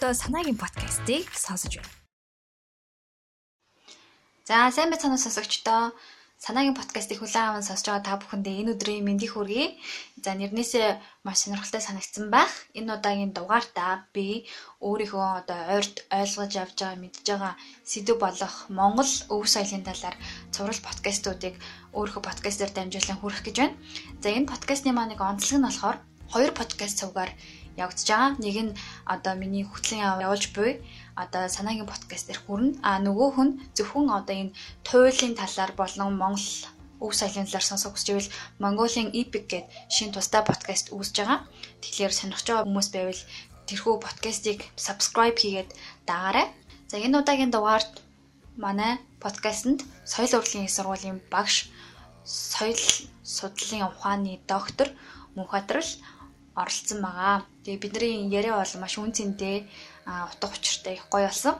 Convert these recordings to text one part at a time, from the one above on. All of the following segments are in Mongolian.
өнөөдөр санаагийн подкастыг сонсож байна. За сайн байцгаана сонсогчдоо. Санаагийн подкастыг хүлээн аван сонсож байгаа та бүхэндээ энэ өдрийн мэндийг хүргэе. За нэрнээсээ маш сонирхолтой санагдсан байх. Энэ удаагийн дугаартаа би өөрийнхөө одоо ойрт ойлгож авч байгаа мэдж байгаа сэдв болох Монгол өв соёлын талаар цуврал подкастуудыг өөрийнхөө подкастаар дамжуулан хүргэх гэж байна. За энэ подкастны маань нэг онцлог нь болохоор хоёр подкаст цугаар явагдаж байгаа. Нэг нь одоо миний хөтлийн явуулж буй одоо санаагийн подкаст дээр хүрнэ. А нөгөөх нь зөвхөн одоо энэ туйлын талаар болон Монгол өв соёлын талаар сонсох гэж байвал Mongolian Epic гэдэг шинэ тусдаа подкаст үүсэж байгаа. Тэгэхээр сонирхож байгаа хүмүүс байвал тэрхүү подкастыг subscribe хийгээд дагаарай. За энэ удаагийн дугаард манай подкастэнд соёл урлагийн их сургуулийн багш соёл судлалын ухааны доктор Мөнхбаатар оролцсон байгаа. Тэгээ бидний яриа бол маш үн цэнтэй утга учиртай их гоё болсон.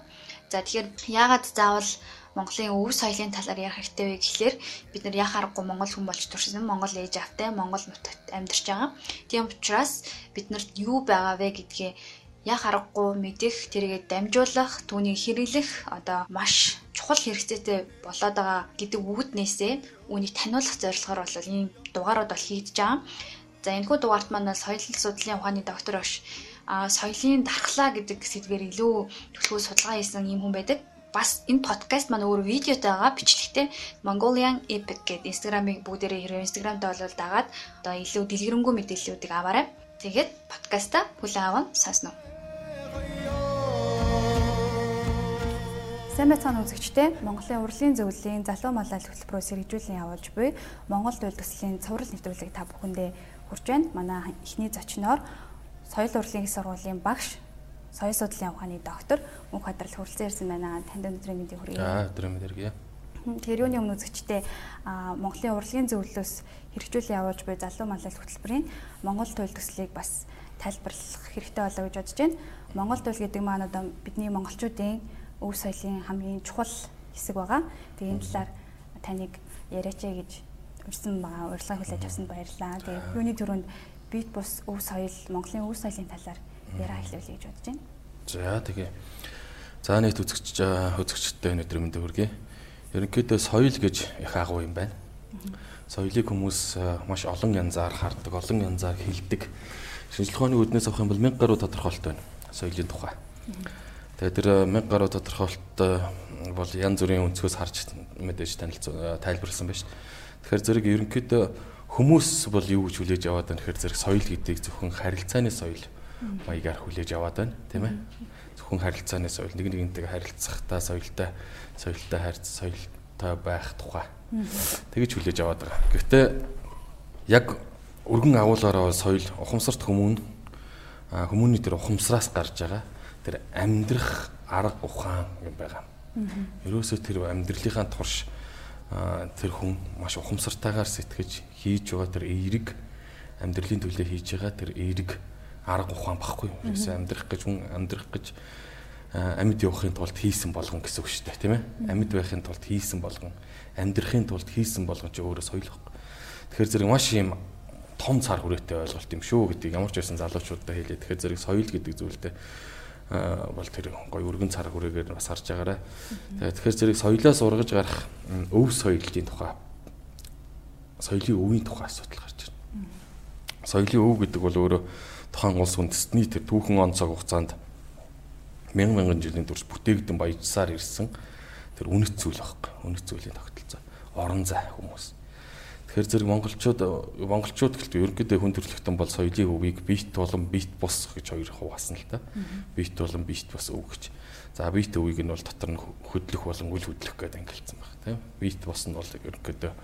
За тэгэхээр яагаад заавал Монголын өв соёлын талаар ярих хэрэгтэй вэ гэхлээр бид нар яхаа аргагүй монгол хүн болж төрсөн монгол ээж автай монгол нутагт амьдарч байгаа. Тийм учраас биднэрт юу байгаа вэ гэдгээ яг аргагүй мэдэх тэргээ дамжуулах түүнийг хэрэглэх одоо маш чухал хэрэгцээтэй болоод байгаа гэдэг үгднээсээ үүнийг таниулах зорилгоор бол ийм дугаарууд бол хийгдэж байгаа. За энэхүү дугаарт маань соёл судлалын ухааны доктор биш а соёлын дархлаа гэдэг сэдвээр илүү төлөвлөгөө судалгаа хийсэн юм хүн байдаг. Бас энэ подкаст маань өөр видеотой байгаа бичлэгтэй Mongolian Epic гэдэг инстаграмыг бүгдээрээ хэрэг инстаграмд бол дагаад одоо илүү дэлгэрэнгүй мэдээллүүдийг аваарай. Тэгээд подкаста хүлээн аван сонсно. Сайн байцгаана үзэгчдээ Монголын урлагийн зөвлөлийн залуу малал хөтөлбөрөөс хэрэгжүүлэн явуулж буй Монгол төл төслийн цуврал нэвтрүүлэг та бүхэндээ хүрч байна. Манай эхний зочноор соёл урлагийн сургуулийн багш, соёл судлалын ухааны доктор Мөнх Хадрал хүрэлцэн ирсэн байна. Танд өнөөдрийн мэндийг хүргэе. Аа, өдрийн мэнд хүргэе. Тэр юуны өмнө үзэгчтэй Монголын урлагийн зөвлөлөөс хэрэгжүүлэн явуулж буй залуу малал хөтөлбөрийн Монгол туйл төслийг бас тайлбарлах хэрэгтэй болоо гэж бодож байна. Монгол туйл гэдэг маань одоо бидний монголчуудын өв соёлын хамгийн чухал хэсэг байгаа. Тэгээ энэ талаар таныг яриач гэж урьсан байгаа урилга хүлээж авсанд баярлалаа. Тэгээ юуны төрөнд бит бус өв соёл Монголын өв соёлын талаар яриа хэлүүлье гэж бодож байна. За тэгээ. За нийт үзэгч үзэгчтэй өнөөдөр мэндэ хүргэе. Ерөнхийдөө соёл гэж их агуу юм байна. Соёлыг хүмүүс маш олон янзаар хардаг, олон янзаар хэлдэг. Шинжлэх ухааны үүднээс авах юм бол мянга гаруй тодорхойлолт байна. Соёлын тухай. Тэгээ тэр мянга гаруй тодорхойлолт бол янз бүрийн өнцгөөс харж мэдээж танилцуулсан тайлбарласан байна шүү. Тэгэхээр зэрэг ерөнхийдөө хүмүүс бол юу гэж хүлээж аваад байна гэхээр зэрэг соёл гэдгийг зөвхөн харилцааны соёл маягаар хүлээж аваад байна тийм ээ. Зөвхөн харилцааны соёл нэг нэгнтэйгээ харилцахтаа соёлтой соёлтой харьц соёлтой байх тухай. Тэгэж хүлээж аваад байгаа. Гэхдээ яг өргөн агуулгаараа соёл ухамсарт хүмүүн хүмүүний тэр ухамсараас гарч байгаа тэр амьдрах арга ухаан юм байгаа. Ерөөсөө тэр амьдралынхаа турш тэр хүн маш ухамсартайгаар сэтгэж хийж байгаа тэр эерэг амьдралын төлөө хийж байгаа тэр эерэг арга ухаан багхгүй. Ерөөсөө амьдрах гэж хүн амьдрах гэж амьд явахын тулд хийсэн болгон гэсэн үг шүү дээ, тийм ээ. Амьд байхын тулд хийсэн болгон, амьдрахын тулд хийсэн болгон ч өөрөө соёл баг. Тэгэхээр зэрэг маш юм том цар хүрээтэй ойлголт юм шүү гэдгийг ямар ч байсан залуучуудаа хэлээ. Тэгэхээр зэрэг соёл гэдэг зүйлтэй бол тэр гой өргөн цар хүрээгээр бас харж байгаарай. Тэгэхээр зэрэг соёлоос ургаж гарах өв соёлын тухай соёлын өвийн тухай асуудал гарч байна. Соёлын өв гэдэг бол өөрөө тухайн улс үндэстний тэр түүхэн он цаг хугацаанд мянган мянган жилийн турш бүтээгдэн баяжсаар ирсэн тэр үнэт зүйл байхгүй. Үнэт зүйлийн тогтолцоо. Орон зай хүмүүс. Тэгэхээр зэрэг монголчууд монголчууд гэлтэй ерөнхийдөө хүн төрөлхтөн бол соёлын өвийг бит болон бит бус гэж хоёр хуваасан л та. Бит болон бит бус өв гэж. За бит өвийг нь бол дотор нь хөдлөх болон үл хөдлөх гэдэг ангилсан баг тийм. Бит бус нь бол ерөнхийдөө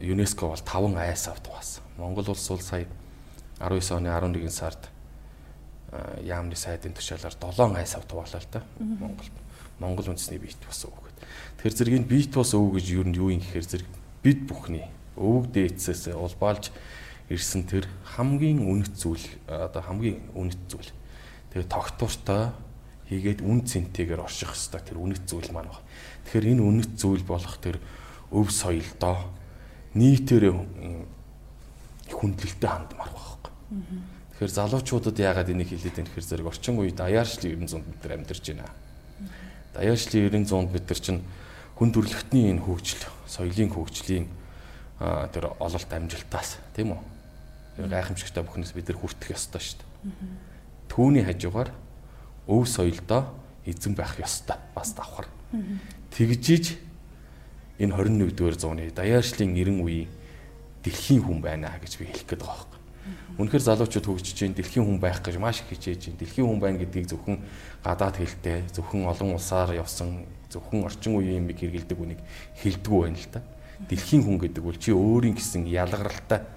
ЮНЕСКО бол 5 айс авт хуваасан. Монгол улс бол сая 19 оны 11 сард яамны сайдын тушаалаар 7 айс авт хуваалаа л та. Монгол Монгол үндэсний бит бус өв гэдэг. Тэгэхээр зэрэг энэ бит бус өв гэж юу юм гэхээр зэрэг бид бүхний өвөг дээдсээс улбаалж ирсэн тэр хамгийн үнэт зүйл одоо хамгийн үнэт зүйл. Тэгээ тогтвортой хийгээд үн цэнтэйгээр орших хэвээр тэр үнэт зүйл маань байна. Тэгэхээр энэ үнэт зүйл болох тэр өв соёлдоо нийтээр хүндлэлтэй хандмаар байхгүй. Тэгэхээр залуучуудад яагаад энийг хэлээд байна гэхээр зэрэг орчин үед даяаршлын 900 м амьдарч байна. Даяаршлын 900 м чинь хүн төрөлхтний энэ хөгжил, соёлын хөгжлийн тэр ололт амжилтаас тийм үү? Гайхамшигтай бүхнээс бид нар хүртэх ёстой шүү дээ. Түүний хажуугаар өв соёлдоо эзэн байх ёстой бас давхар. Тэгжиж энэ 21-р зууны даяаршлын 90 үеийн дэлхийн хүн байна гэж би хэлэх гээд байгаа байхгүй. Үнэхээр залуучууд хөгжиж чинь дэлхийн хүн байх гэж маш их хичээж чинь дэлхийн хүн байна гэдгийг зөвхөн гадаад хэлтэй зөвхөн олон улсаар явсан зөвхөн орчин үеийн юм хэрэгэлдэг үнийг хэлдэггүй байна л та. Дэлхийн хүн гэдэг бол чи өөрийн гэсэн ялгаралтай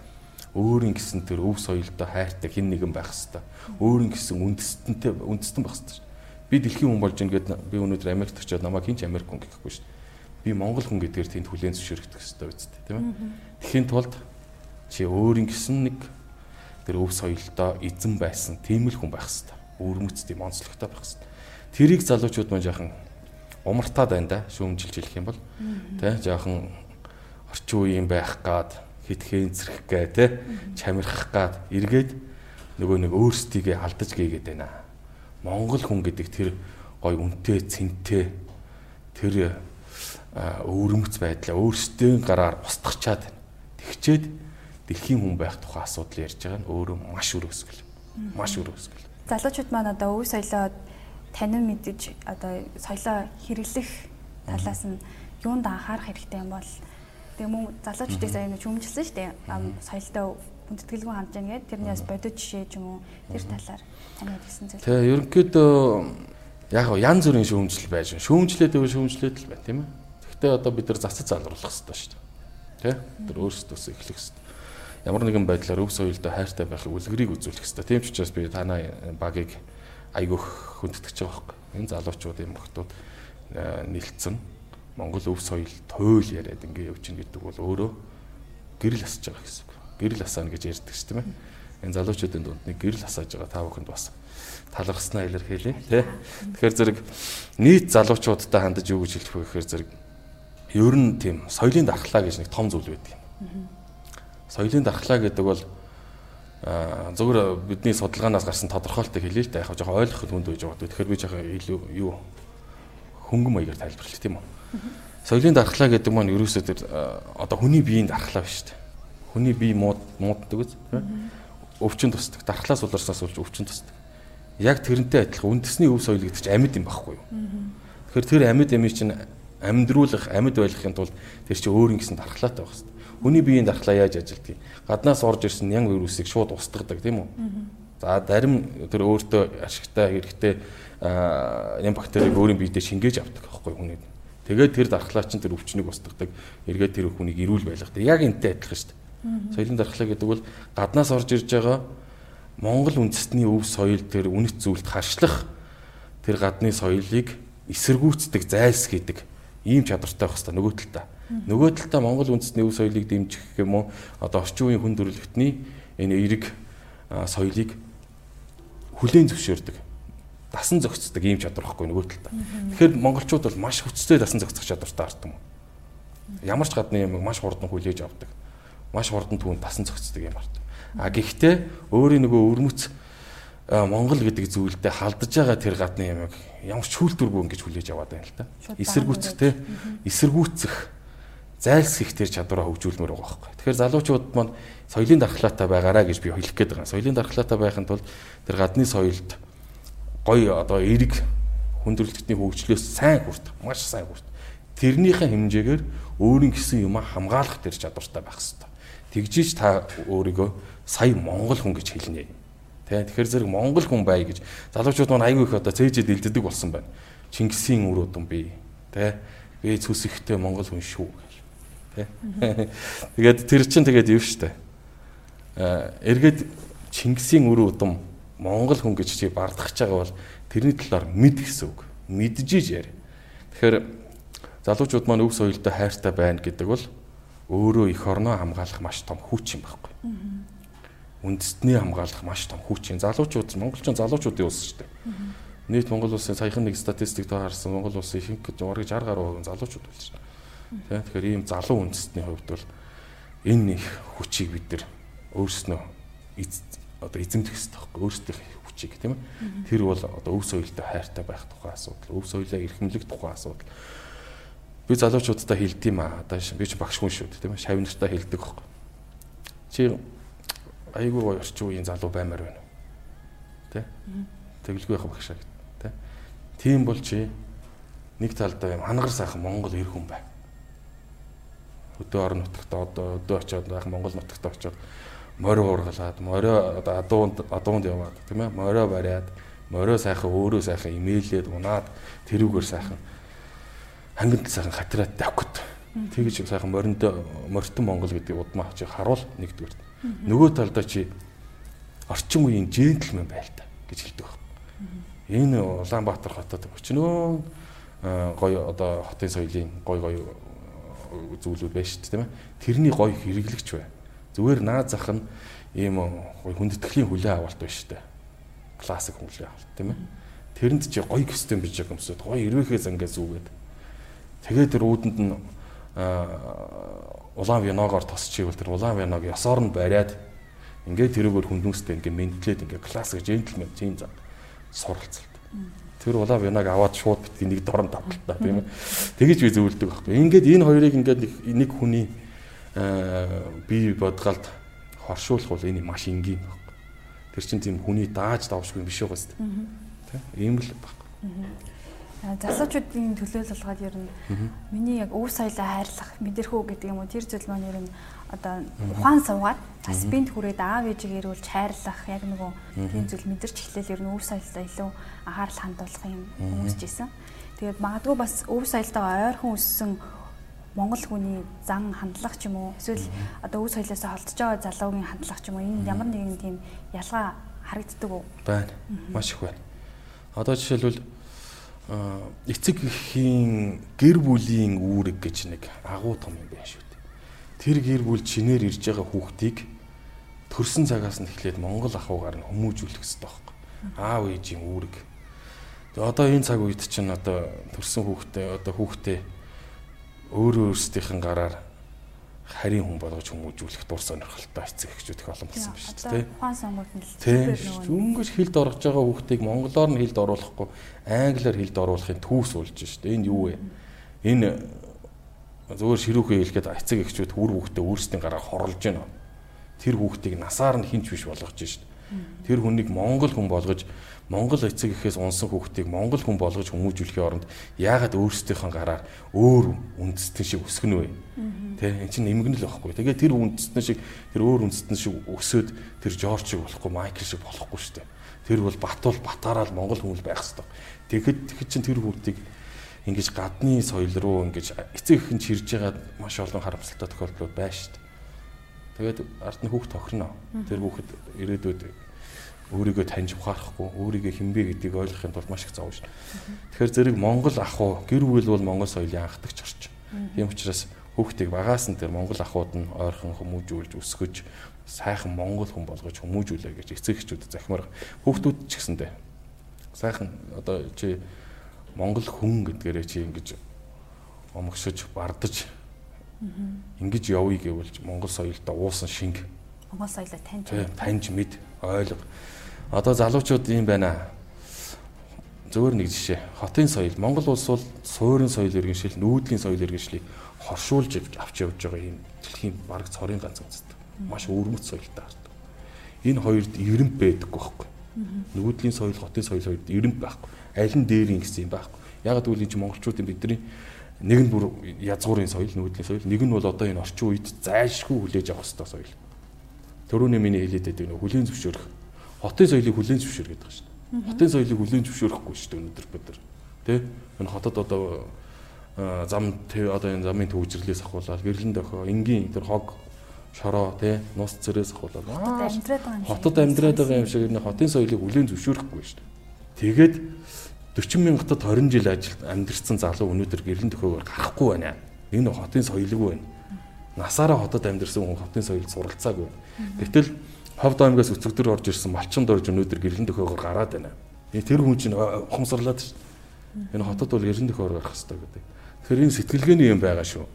өөрийн гэсэн тэр өв соёлтой хайртай хэн нэгэн байх хэвээр. Өөрийн гэсэн үндэстэнтэй үндэстэн байх хэвээр. Би дэлхийн хүн болж ингээд би өнөөдөр Америкт очиод намайг хинч Америк хүн гэхгүй шүү дээ. Би Монгол хүн гэдгээр тэнд хүлээн зөвшөөрөх хэрэгтэй үстэй тийм ээ. Тэхийн тулд чи өөрийн гэсэн нэг тэр өв соёлтой эзэн байсан тийм л хүн байх хэвээр. Өөрмөц тийм онцлогтой байх хэвээр. Тэрийг залуучууд маань жаахан умартаад байна да шүүмжилж хэлэх юм бол тий жоохон орчин үеийн байх гад хитгэн зэрэх гээ тий чамирхах гад эргээд нөгөө нэг өөрсдийгөө алдаж гээгээд байна. Монгол хүн гэдэг тэр гой үнтэй цэнтэй тэр өвөрмөц байдлаа өөрсдөө гараар устгачаад тэгчээд дэлхийн хүн байх тухай асуудал ярьж байгаа нь өөрөө маш өрөөсгөл. Маш өрөөсгөл. Залуучууд маань одоо өв соёлоо танин мэдэж одоо соёлоо хэрэглэх талаас нь юунд анхаарах хэрэгтэй юм бол тэгээ мөн залуучдыг сая нэг чүмжилсэн шүү дээ. Соёлтой хүндэтгэлгүй хандж яана гэдэг тэрнээс бодит жишээ ч юм уу тэр талаар тань хэлсэн зүйл. Тэгээ ерөнхийдөө яг янз бүрийн шүүмжлэл байж байна. Шүүмжлээд өв шүүмжлээд л байна тийм ээ. Гэхдээ одоо бид нар засаж залруулах хэрэгтэй шүү дээ. Тэ? Тэр өөрсдөөс эхлэх хэрэгтэй. Ямар нэгэн байдлаар өв соёлтой хайртай байхыг үлгэрийг үзүүлэх хэрэгтэй. Тийм ч учраас би танай багийг айгүйх хүндэтгэж байгаа байхгүй. Энэ залуучуудын мөхтүүд нэлцэн Монгол өв соёл туйл яриад ингэ явчихна гэдэг бол өөрөө гэрэл асаж байгаа гэсэн үг. Гэрэл асаана гэж ярьдаг ш тийм ээ. Энэ залуучуудын дунд нэг гэрэл асааж байгаа та бүхэнд бас талархснаа илэрхийлье тий. Тэгэхээр зэрэг нийт залуучуудтай хандаж юу гэж хэлэх вэ гэхээр зэрэг ер нь тийм соёлын дархлаа гэж нэг том зүйл байдаг юм. Соёлын дархлаа гэдэг бол зөвхөн бидний судалгаанаас гарсан тодорхойлтыг хэлье л да яг жоохон ойлгоход хүнд байж байгаа. Тэгэхээр би жоохон илүү юу хөнгөн маягаар тайлбарлах тийм үү. Соёлын дархлаа гэдэг маань ерөөсөө тэр одоо хүний биеийн дархлаа биш дээ. Хүний бие мууд мууддаг үз. Өвчин тусдаг. Дархлаас уларснаас болж өвчин тусдаг. Яг тэрнтэй адилхан үндэсний өв соёл гэдэг чинь амьд юм байхгүй юу? Тэгэхээр тэр амьд ямиг чинь амьдруулах, амьд байхын тулд тэр чинь өөр юм гэсэн дархлаатай байх хэрэгтэй. Хүний биеийн дархлаа яаж ажилтгийг? Гаднаас орж ирсэн нянг вирусыг шууд устгадаг тийм үү? За зарим тэр өөртөө ашигтай хэрэгтэй нэм бактерийг өөрийн биедээ шингээж авдаг аахгүй хүний. Тэгээд тэр дархлаа чинь тэр өвчнийг устгадаг. Эргээд тэр хүнийг эрүүл байлгадаг. Яг энтэй адилхан шүү дээ. Соёлын дархлаа гэдэг бол гаднаас орж ирж байгаа Монгол үндэстний өв соёл тэр үнэт зүйлд харшлах тэр гадны соёлыг эсэргүүцдэг, зайлсхийдэг ийм чадвартай байх хэрэгтэй нөгөө талдаа. Нөгөө талдаа Монгол үндэстний өв соёлыг дэмжих юм уу? Одоо орчин үеийн хүн төрөлхтний энэ эерэг соёлыг хүлээн зөвшөөрдөг. Дасан зохицдог ийм чадвар байхгүй нөгөө талдаа. Тэгэхээр монголчууд бол маш хүчтэй дасан зохицох чадвартай ард юм. Ямар ч гадны юм маш хурдан хүлээж авдаг. Маш хурдан түүнд дасан зохицдог юм ард. А гэхдээ өөрийн нөгөө өвөрмөц Монгол гэдэг зүйлдээ халдж байгаа тэр гадны ямиг ямар ч хүлдвэргүй ингэж хүлээж аваад байна л да. Эсэргүүцэх те эсэргүүцэх зайлсхийх тэр чадвараа хөгжүүлмээр байгаа байхгүй. Тэгэхээр залуучууд маань соёлын дархлаатай байгаараа гэж би хэлэх гээд байгаа. Соёлын дархлаатай байхын тулд тэр гадны соёлд гоё одоо эерэг хүндрэлтний хөгжлөөс сайн хүрт, маш сайн хүрт. Тэрнийхээ хэмжээгээр өөрийн гэсэн юм хамгаалах тэр чадвартай байх хэрэгтэй. Тэгжиж та өөрийгөө сая монгол хүн гэж хэлнэ Тэ тэгэхээр зэрэг Монгол хүн бай гэж залуучууд маань айгүй их одоо цээжэд илддэг болсон байна. Чингисийн үр удам би. Тэ би цүс ихтэй Монгол хүн шүү гэж. Тэ. Тэгээд тэр чинь тэгээд юу штэ. Аа эргээд Чингисийн үр удам Монгол хүн гэж чи бардахж байгаа бол тэрний талаар мэд гэсэн үг. Мэджиж яар. Тэгэхээр залуучууд маань өв соёлтой хайртай байна гэдэг бол өөрөө эх орноо хамгаалах маш том хүч юм байхгүй үндэстний хамгаалах маш том хүч юм. Залуучууд монголчин залуучуудын улс шүү дээ. Нийт Монгол улсын саяхан нэг статистик та харсан Монгол улсын ихэнх гэж бараг 60 гаруй залуучууд байна шүү дээ. Тэгэхээр ийм залуу үндэстний хувьд бол энэ их хүчийг бид нар өөрснөө одоо эзэмдэх хэрэгтэй байхгүй өөрсдийнх хүчийг тийм ээ. Тэр бол одоо өв соёлтой хайртай байх тухай асуудал, өв соёлоо эрхэмлэх тухай асуудал. Би залуучуудтай хэлдэм аа. Одоо би ч багш хүн шүү дээ тийм ээ. Шавь нартай хэлдэг байхгүй. Чи айгүй гоё орчин үеийн залуу баймаар байна. Тэ? Тэглгүй байх багшаа гэт. Тэ? Тийм бол чи нэг талдаа юм хангар сайхан Монгол эр хүн бай. Өдөө орон нутагт одоо өдөө очиод байх Монгол нутагт очиод морио ургалаад морио одоо адуунд адуунд яваад тийм ээ морио бариад морио сайхан өөрөө сайхан имэйлээд унаад тэрүүгээр сайхан хангилт сайхан хатраад тавхад тэгж сайхан моринд морьтон Монгол гэдэг удмаа чи харуул нэгдүгээр. Нөгөө талдаа чи орчин үеийн джентльмен байл та гэж хэлдэг баг. Энэ Улаанбаатар хотод өчнөө гоё одоо хотын соёлын гоё гоё зүйлүүд байна шүү дээ тийм ээ. Тэрний гоё хэрэглэгч бай Зүгээр наад зах нь ийм хүндэтгэлийн хүлээ авалт байна шүү дээ. Классик хүлээ авалт тийм ээ. Тэрэнд чи гоё костюм биж юмсууд гоё ирвэхээ зангаа зүгээд. Тэгээд тэр үүдэнд нь улаан виногоор тосчихвэл тэр улаан виног ёсоор нь бариад ингээд тэрүүгээр хүнднүстэй ингээд ментлээд ингээд классик джентльмен тийм зам суралцалт. Тэр улаан виног аваад шууд битгий нэг дорн давталтаа тийм ээ. Тэгэж би зөвлөдөг байхгүй. Ингээд энэ хоёрыг ингээд нэг хүний бие бодгалд хоршуулах бол энэ маш энгийн баг. Тэр чинь тийм хүний дааж давшгүй биш байгаа сте. Тэ? Ийм л баг. Залуучуудын төлөөлөл болгоод ер нь миний яг өв соёлоо хайрлах мэдэрхүү гэдэг юм уу тэр зүйл маань ер нь одоо ухаан суугаад бас бинт хүрээд аав ээжийг ирүүлж хайрлах яг нөгөө тийм зүйл мэдэрч эхлээл ер нь өв соёлоо илүү анхаарал хандуулах юм хүмүүсч исэн. Тэгээд магадгүй бас өв соёлтойгоо ойрхон өссөн монгол хүний зан хандлага ч юм уу эсвэл одоо үс соёлоосоо холдож байгаа залуугийн хандлага ч юм уу энэ ямар нэгэн тийм ялгаа харагддаг уу? Байна. Маш их байна. Одоо жишээлбэл эцэг эхийн гэр бүлийн үүрэг гэж нэг агуу том юм байна шүү дээ. Тэр гэр бүл чинээр ирж байгаа хүүхдийг төрсэн цагаас нь эхлээд монгол ахуйгаар нь хүмүүжүүлэх хэрэгтэй байхгүй. Аав ээжийн үүрэг. Тэгээ одоо энэ цаг үед чинь одоо төрсэн хүүхдээ одоо хүүхдээ өөрөө өөрсдийнхэн гараар харийн хүн болгож хүмүүжүүлэх дур сонирхолтой эцэг эхчүүд их олон болсон байна шүү дээ. Ухаан сонгууд нь тийм өнгөж хилд орж байгаа хүүхдийг монголоор нь хилд оруулахгүй англиар хилд оруулахын түүс болж шүү дээ. Энэ юу вэ? Энэ зөвөр ширүүхээ хэлгээд эцэг эхчүүд хүр хүүхдээ өөрсдийн гараар хорлож байна. Тэр хүүхдийг насаар нь хинч биш болгож шүү дээ. Тэр хүнийг монгол хүн болгож Монгол эцэг эхээс унсан хүүхдийг монгол хүн болгож хүмүүжүүлэхийн оронд яагаад өөрсдийнхөө гараар өөр үндэстэн шиг өсгөн вэ? Тэ эн чинь нэмгэн л байхгүй. Тэгээ тэр үндэстэн шиг тэр өөр үндэстэн шиг өсөөд тэр Жорж шиг болохгүй, Майкл шиг болохгүй шүү дээ. Тэр бол Батуул Батаараа монгол хүмүүс байх хэрэгтэй. Тэгэхэд тэгэхэд чинь тэр хүүхдийг ингэж гадны соёл руу ингэж эцэг эхэн чирж байгаа маш олон харамсалтай тохиолдлууд байна шүү дээ. Тэгээд ард нь хүүхд тохирно. Тэр хүүхэд ирээдүйд өөрийгөө таньж ухаарахгүй, өөрийгөө хинбэ гэдгийг ойлгохын тулд маш их зовж. Шин. Тэгэхээр зэрэг Монгол ах уу, гэр бүл бол Монгол соёлын анхдагч орчин. Тийм учраас хүүхдийг багаас нь тэр Монгол ахуйд нь ойрхон хүмүүжүүлж өсгөж сайхан Монгол хүн болгож хүмүүжүүлээ гэж эцэг эхчүүд захимаар хүүхдүүд ч гэсэндээ сайхан одоо чи Монгол хүн гэдгээрээ чи ингэж омгшиж бардаж ингэж явъя гэвэл Монгол соёлдоо уусан шинг. Монгол соёлоо таньж таньж мэд ойлго Одоо залуучууд юм байна. Зөвөр нэг жишээ. Хотын соёл, Монгол улс бол суурин соёл иргэншил, нүүдлийн соёл иргэншлийг хоршуулж авч явж байгаа юм дэлхийн бараг цорын ганц үндэстэн. Маш өвөрмөц соёлтой хардаг. Энэ хоёрд эренб байдаггүй байхгүй. Нүүдлийн соёл, хотын соёл хоёрд эренб байхгүй. Аль нь дээрийн гэсэн юм байхгүй. Яг гэвэл энэ монголчуудын бидний нэг нь бүр язгуурын соёл, нүүдлийн соёл, нэг нь бол одоо энэ орчин үед зайлшгүй хүлээж авах ёстой соёл. Төрөний миний хэлээд байдаг нөх хүлийн зөвшөөрөх хотын соёлыг хүлээн зөвшөөрөх гэдэг шүү дээ. Хотын соёлыг хүлээн зөвшөөрөхгүй шүү дээ өнөөдөр бид нар. Тэ? Энэ хотод одоо зам одоо энэ замын төвжирлээс ахуулаад гэрлэн дохоо энгийн тэр хог шороо тий нус цэрээс ахуулаад хотод амьдраад байгаа юм шиг энэ хотын соёлыг хүлээн зөвшөөрөхгүй шүү дээ. Тэгээд 40 мянгатад 20 жил ажил амьдэрсэн залуу өнөөдөр гэрлэн дөхөөгөр гарахгүй байна. Энэ хотын соёлгүй байна. Насаараа хотод амьдэрсэн хүн хотын соёлд суралцаагүй. Гэтэл Ховд аймгаас өцөгдөр орж ирсэн малчин дорж өнөөдөр гэрлэн дөхөөгөр гараад байна. Тэр хүн чинь ухамсарлаад ш. Энэ хотод бол гэрлэн дөхөөр гарах хэрэгтэй гэдэг. Тэгэхээр энэ сэтгэлгээний юм байгаа шүү.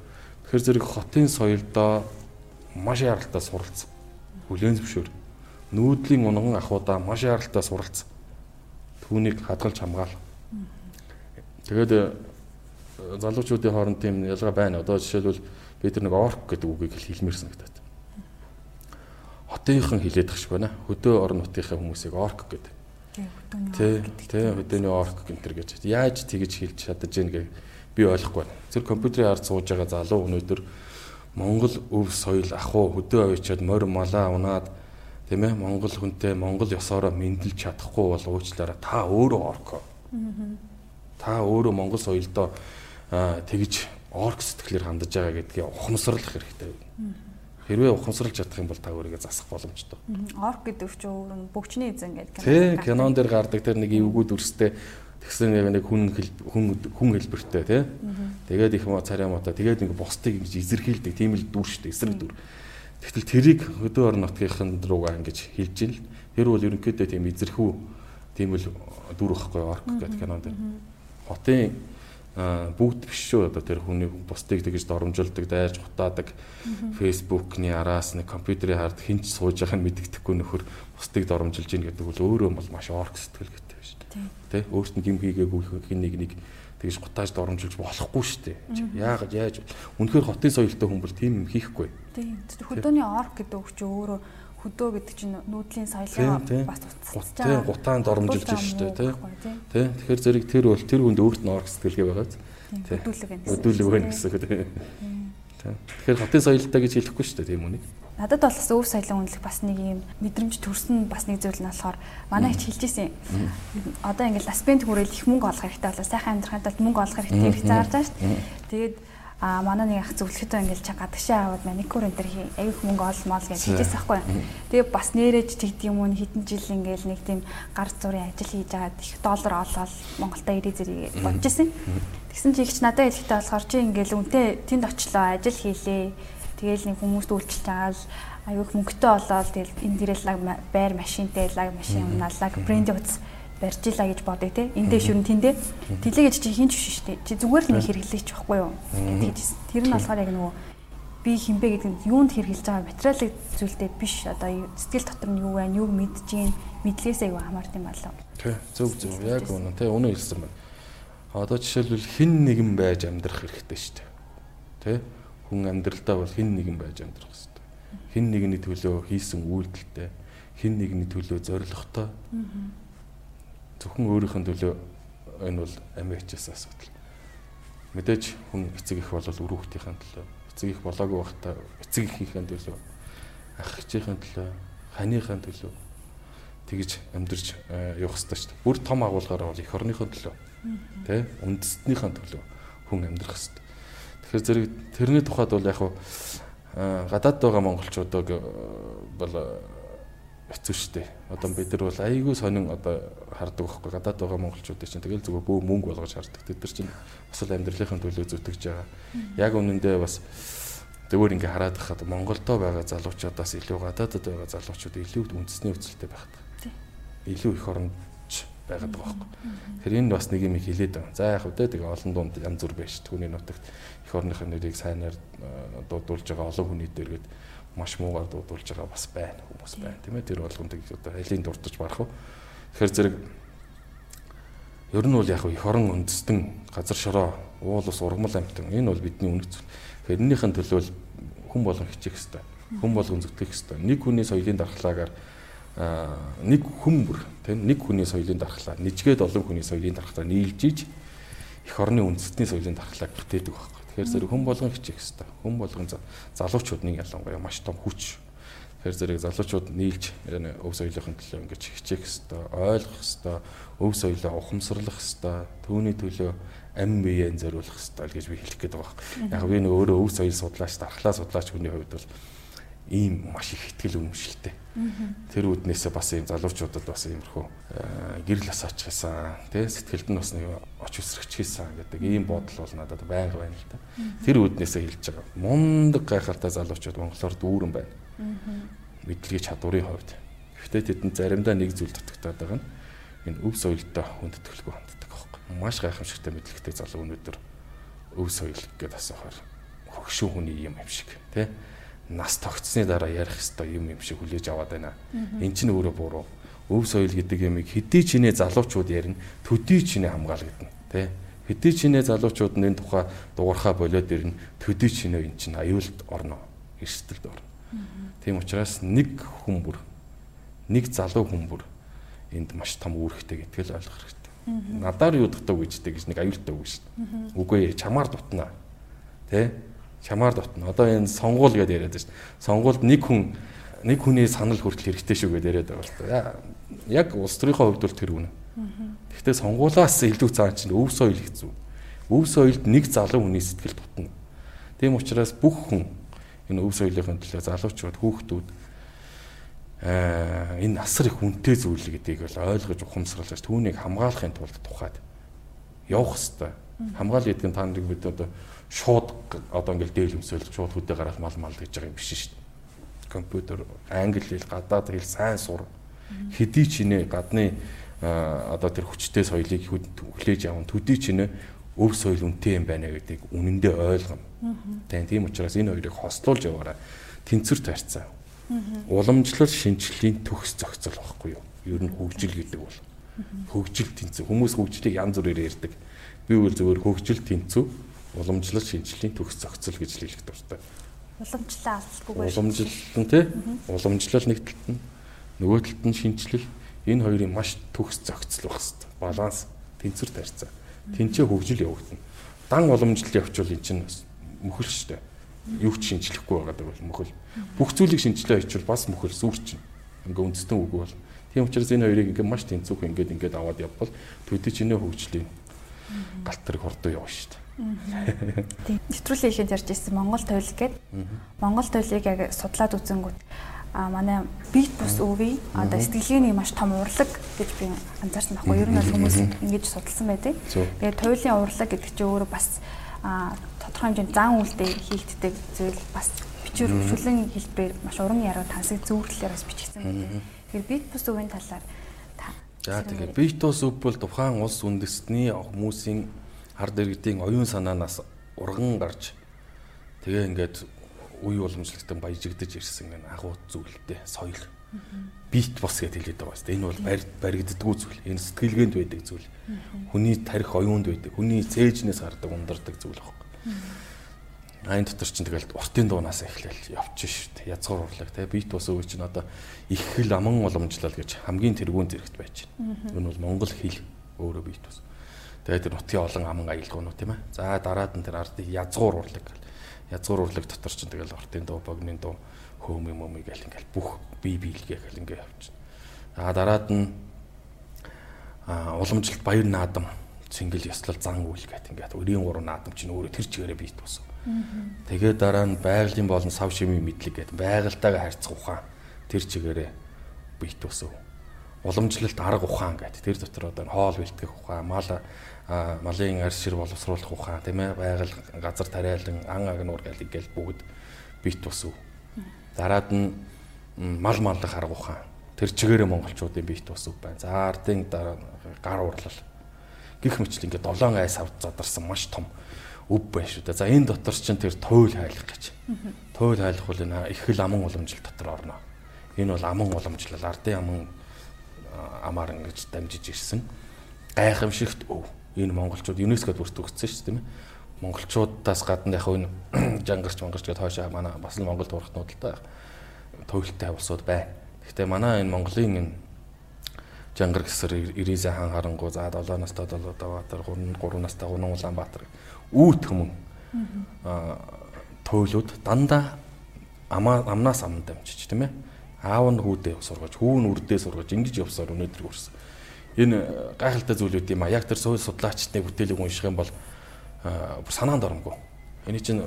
Тэгэхээр зэрэг хотын соёлдоо маш яралтай суралц. Хүлээн зөвшөөр. нүүдлийн унган ахуудаа маш яралтай суралц. Түүнийг хадгалж хамгаал. Тэгээд э, залуучуудын хооронд тийм ялгаа байна. Одоо жишээлбэл бид нэг орк гэдэг үгийг хэлмээр санагдаад. Хотынхан хилээд тахш байна. Хөдөө орон нутгийнхаа хүмүүсийг орк гэдэг. Тий, тий, хөдөөний орк гэнтэр гэж. Яаж тэгж хэлж чадаж гин гэ би ойлгохгүй байна. Тэр компьютерийн ард сууж байгаа залуу өнөөдөр Монгол өв соёл ахуу хөдөө авчиад морь малаа унаад тийм ээ Монгол хүнтэй Монгол ёсороо мэдлж чадахгүй бол уучлаарай та өөрөө орко. Та өөрөө Монгол соёлдоо тэгж орк сэтгэлээр хандаж байгаа гэдгийг ухамсарлах хэрэгтэй. Хэрвээ ухамсарлж чадах юм бол та өөрийгөө засах боломжтой. Орк гэдэг чинь өөр нь бөгчний эзэн гэдэг кино. Тий, кинон дээр гардаг тэр нэг эвгүүд өрстэй тэгсэн яг нэг хүн хүн хүн хэлбэртэй тий. Тэгээд их царай мата тэгээд ингэ босдгийг ингэж эзэрхийлдэг тийм л дүр шүү дээ, эсрэг дүр. Тэгтэл тэрийг хөдөө орон нутгийнхын руугаа ингэж хилж ил. Тэр бол ерөнхийдөө тийм эзэрхүү тийм л дүр واخхой орк гэдэг кинон дээр. Хотын бүгд биш шүү. Одоо тэр хүний бусдыг тэгж доромжилдог, дайрч хутаадаг фэйсбүүкний араас нэг компьютерийн хард хинч сууж байгааг нь мэддэхгүй нөхөр бусдыг доромжилж ийн гэдэг бол өөрөө бол маш орк сэтгэл гэдэг Тэ? Өөрт нь гим хийгээгүй хин нэг нэг тэгж гутааж доромжилж болохгүй шүү дээ. Яагаад яаж? Үнэхээр хотын соёлтой хүн бол тийм юм хийхгүй. Тийм. Хөдөөний орк гэдэг үг чинь өөрөө хөдөө гэдэг чинь нүүдлийн соёлоо бас уцсаж байгаа. Гутаанд доромжилж шүү дээ, тэ. Тэ. Тэгэхээр зэрэг тэр бол тэр хүнд өөрт нь орк сэтгэлгээ байгаа. Тэ. Хөдөлөг байна. Хөдөлөг байна гэсэн үг тэ. Тэгэхээр хотын соёлтой гэж хэлэхгүй шүү дээ тийм үнийг. Надад бол бас өв соёлын үнэлэх бас нэг юм мэдрэмж төрсөн бас нэг зүйл нь болохоор манай их хэлж ирсэн. Одоо ингээл аспент хүрэл их мөнгө олох хэрэгтэй болоо сайхан амьдрахад бол мөнгө олох хэрэгтэй гэж зааж байгаа шүү дээ. Тэгээд а манай нэг ах зөвлөхөдөө ингээл чаг гадагшаа аваад маникюр энэ төр аяг мөнгө олмол гэж хэлжээс байхгүй. Тэгээ бас нэрэж тэгдэг юм уу? Хэдэн жил ингээл нэг тийм гар зургийн ажил хийж агаад их доллар олоод Монголда ирээ зэрэг бодож ирсэн. Тэгсэн чи ихч надад хэлэхдээ болохоор чи ингээл үнтэй тэнд очлоо ажил хийлээ. Тэгээл нэг хүмүүст үйлчлж л аюух мөнгөтэй болоод тэгэл энэ дээрээ байр машинтай лаг машин унаалаг брэнд утас барьж илаа гэж бодъё те. Эндээ шүрэн тэндээ. Тэлээ гэж чи хинч биш шүү дээ. Чи зүгээр л нэг хэрэглээч байхгүй юу? Тэгж тэр нь болохоор яг нөгөө би хинбэ гэдэг нь юунд хэрэглэж байгаа материалын зүйлдээ биш. Одоо сэтгэл дотор нь юу байна, юуг мэдж гин мэдлээсээ юу хамаард юм болоо. Тий, зөв зөв. Яг үнэ. Тэ үнэ хэлсэн байна. Одоо жишээлбэл хин нэгэн байж амьдрах хэрэгтэй шүү дээ. Тэ? хүн амьдралдаа бол хэн нэгэн байж амьдрах хэрэгтэй. Хэн нэгний төлөө хийсэн үйлдэлтэй, хэн нэгний төлөө зоригтой. Зөвхөн өөрийнх нь төлөө энэ бол амиачаас асуудал. Мэдээж хүн эцэг их бол үр хүүхдийн төлөө, эцэг их болоогүй байхдаа эцэг ихийнхээ төлөө, ах ээжийн төлөө, ханыхаа төлөө тэгж амьдарч явах хэрэгтэй шүү дээ. Бүр том агуулгаараа бол эх орныхоо төлөө, тэ үндэстнийхээ төлөө хүн амьдрах хэрэгтэй. Тэгэхээр зэрэг тэрний тухайд бол яг гадаад байгаа монголчуудыг бол хэцүү шттэ. Одоо бид нар бол айгүй сонин одоо хардаг байхгүй гадаад байгаа монголчуудыг чинь тэгэл зүгээр бөө мөнгө болгож хардаг. Тэд нар чинь бас л амьдралынхаа төлөө зүтгэж байгаа. Яг үнэндээ бас зөвөр ингээ хараад хахад Монголдо байгаа залуучуудаас илүү гадаадд байгаа залуучууд илүү үндэсний өвцөлтэй байхад. Илүү их оронд байгаад байгаа байхгүй. Тэгэхээр энэ бас нэг юм хилээд байгаа. За яг хөдөө тэгээ олон дунд янз бүр байж түүний нутагт их орныхын нэрийг сайнаар э, дуудуулж байгаа олон хүний дээргээд маш муугаар дуудуулж байгаа бас байна хүмүүс байна тийм ээ тэр болгонд одоо хилийн дуртаж барах уу. Тэгэхээр зэрэг ер нь бол яг их орон үндэстэн газар шороо уул ус ургамал амтан энэ бол бидний үнэт зүйл. Тэрнийхэн төлөө хүн болгон хичээх хэрэгтэй. Хүн болгон зүтгэх хэрэгтэй. Нэг хүний соёлын дархлаагаар нэг хүн бүр тийм нэг хүний соёлын дархлаа нэжгээд олон хүний соёлын дархлаа нийлж иж их орны үндэстний соёлын дархлааг бүтээдэг байхгүй. Тэгэхээр зэрэг хүн болгон хичээх хэрэгтэй. Хүн болгон залуучууд нэг ялангуяа маш том хүч. Тэгэхээр зэрэг залуучууд нийлж өв соёлын төлөө ингэж хичээх хэрэгтэй, ойлгох хэрэгтэй, өв соёлоо ухамсарлах хэрэгтэй, түүний төлөө ам биеэн зориулах хэрэгтэй гэж би хэлэх гээд байгаа. Яг би нэг өөрөө өв соёл судлаач, дархлаа судлаач хүний хувьд бол ийм маш их ихтгэл үнэмшилтэй. Тэр үднээсээ бас ийм залуучуудад бас иймэрхүү гэрэл ас очихсан тий сэтгэлд нь бас нэг оч үсрэгч хийсэн гэдэг ийм бодол бол надад байнга байна л да. Тэр үднээсээ хэлж байгаа. Мундаг гайхалтай залуучууд монголоор дүүрэн байна. Мэдлэгийн чадварын хувьд. Гэхдээ тэдэнд заримдаа нэг зүйл дутагтаад байгаа нь энэ өв соёлтой хүндэтгэлгүй ханддаг аахгүй. Маш гайхамшигтай мэдлэгтэй залуу өнөөдөр өв соёл гэдээ асуухаар хөгшин хүний юм юм шиг тий нас тогтсны дараа ярих хэвээр юм юм шиг хүлээж аваад байна. Эн чинь өөрөө буруу. Өв соёл гэдэг ямиг хэдий чинээ залуучууд ярина, төдий чинээ хамгаалагдана. Тэ? Хэдий чинээ залуучууд нь энэ тухай дуурхаа болоод ирнэ, төдий чинээ эн чинь аюулд орно. Эрсдэлд орно. Тийм учраас нэг хүн бүр нэг залуу хүн бүр энд маш том үүрэгтэй гэдгийг ойлгох хэрэгтэй. Надаар юу дутав гэжтэй гэж нэг аюултай үг шүү дээ. Үгүй ээ чамаар дутнаа. Тэ? Чамаар дутна. Одоо энэ сонгуул гэдээ яриад байна шүү дээ. Сонгуульд нэг хүн нэг хүний санал хүртэл хэрэгтэй шүү гэдээ яриад байгаа та. Яг улс төрийнхөө хувьд бол тэр үнэ. Гэхдээ сонгуулаас илүү цаан чинь өв соёл хэцүү. Өв соёлд нэг залуу хүний сэтгэл дутна. Тийм учраас бүх хүн энэ өв соёлын төлөө залуучууд хүүхдүүд аа энэ асар их үнэтэй зүйл гэдгийг бол ойлгож ухамсарлаж түүнийг хамгаалахын тулд тухайд явах хэрэгтэй. Хамгаал гэдэг нь та нарыг бид одоо шууд одоо ингээл дээл өмсөөл шууд хөдөө гараад мал мал гэж байгаа юм биш шүү дээ. Компьютер, англи хэл, гадаад хэл сайн сур. Хэдий чинээ гадны одоо тэр хүчтэй соёлыг хүлээж аван төдий чинээ өв соёл үнэтэй юм байна гэдгийг үнэндээ ойлгоно. Тийм учраас энэ хоёрыг хослуулж яваараа тэнцвэр тарьцаа. Уламжлал шинжилгээний төгс зохицол багхгүй юу? Ер нь хөгжил гэдэг бол хөгжил тэнцүү. Хүмүүс хөгжлийг янз бүрээр ярьдаг. Би үл зөвөр хөгжил тэнцүү, уламжлал шинжилгээний төгс зохицол гэж хэлэх дуртай. Уламжлалаа алдахгүй байх. Уламжлал нь тий? Уламжлал нэг талд нь нөгөө талд нь шинжилэл энэ хоёрын маш төгс зохицол байх хэрэгтэй. Баланс, тэнцвэр тарьцаа. Тэнцээ хөгжил явагдана. Дан уламжлал явуучвал эн чинь мөхөл штэ. Юу ч шинжлэхгүй байгаад бол мөхөл. Бүх зүйлийг шинжилээ хийчихвэл бас мөхөл сүрчин. Ингээ үндэстэн үг бол. Тийм учраас энэ хоёрыг ингээ маш тэнцвэх ингээд ингээд аваад явбал төдий чинээ хөгжлийн галтрыг хордоо явна штэ. Тийм. Нэвтрүүлгийн ихэд ярьж ирсэн Монгол тойл гээд Монгол тойлыг яг судлаад үзэнгүүт а манай бит бус өвий одоо сэтгэлгээний маш том урлаг гэж би анзаарсан байхгүй. Ер нь бол хүмүүс ингэж судалсан байдаг. Тэгээд туйлын урлаг гэдэг чинь өөрөө бас тодорхой хэмжээнд зан үйлдэл хийгддэг зүйл бас бичвэр хөгжүүлэн хэлбэрээр маш уран яруу тансаг зөвөрлөлөөр бас бичигдсэн байдаг. Тэгэхээр бит бус өвийн талаар та За тэгэхээр бит бус өв бол тухайн улс үндэстний хүмүүсийн ард иргэдийн оюун санаанаас урган гарч тэгээ ингээд үе уламжлалтан баяжигдаж ирсэн гэн агуу зүйлтэй соёл бит бос гэж хэлээд байгаа шүү дээ. Энэ бол баригддаггүй зүйл. Энэ сэтгэлгээнд байдаг зүйл. Хүний тарих оюунд байдаг. Хүний цээжнээс гардаг ундардаг зүйл байхгүй. Айн дотор чинь тэгэл уртын дуунаас эхлээл явчих шүү дээ. Язгуур урлаг те бит бос үе чинь одоо их хэл аман уламжлал гэж хамгийн тэргүүн зэрэгт байж байна. Энэ бол монгол хэл өөрөө бит бос. Тэгээд тэр нутгийн олон аман аялгуунууд тийм ээ. За дараад нь тэр ардын язгуур урлаг гэл. Язгуур урлаг дотор чинь тэгэл уртын дуу, богны дуу хөөм юм юм гэл ингээл бүх бие биелгээ гэл ингээ явчихна. А дараад нь а уламжлалт баяр наадам цэнгэл ёслол зан үйл гэх ингээд 93 наадам чинь өөрөө тэр чигээрээ бийт болсон. Тэгээд дараа нь байгалийн болон сав шимийн мэдлэг гэдэг байгальтайгаа харьцах ухаан тэр чигээрээ бийт болсон. Уламжлалт арга ухаан гэдэг тэр дотор одоо хоол бэлтгэх ухаан, мал малын арьс шир боловсруулах ухаан тийм ээ байгаль газар тариалан ан агнуур гэл ингээл бүгд бийт болсон Дараад нь мал маллах арга ухаан. Тэр чигээрээ монголчуудын биет бас үг байна. За ардын дараа гар урлал. Гэх мэтлэн ингээд долоон айс авд задарсан маш том өв байна шүү дээ. За энэ дотор чинь тэр туйл хайлах гэж. Туйл хайлах бол энэ их хэл аман уламжлал дотор орно. Энэ бол аман уламжлал ардын аман амаар ингэж дамжиж ирсэн. Гайхамшигт өв. Энэ монголчууд ЮНЕСКОд бүртгүүлсэн шүү дээ тийм ээ монголчуудаас гадна яг энэ жангарч монголч гэдээ хойшоо манай бас л Монгол турхтнууд л та туйлтай улсууд байна. Гэхдээ манай энэ Монголын энэ жангар гэсэр 99 хаан харангуй за 7 настай 7 Даваатар 3 3 настай Гунан Улаанбаатар үүд хүмүүн а туйлууд дандаа амнаас амн дамжиж тийм ээ аав нь хүүдээ сургаж хүү нь үрдээ сургаж ингэж явсаар өнөөдөр хүрсэн. Энэ гайхалтай зүйлүүд юм а яг тэр судлаачдын бүтээлийг унших юм бол бүр санаанд оромгүй. Эний чинь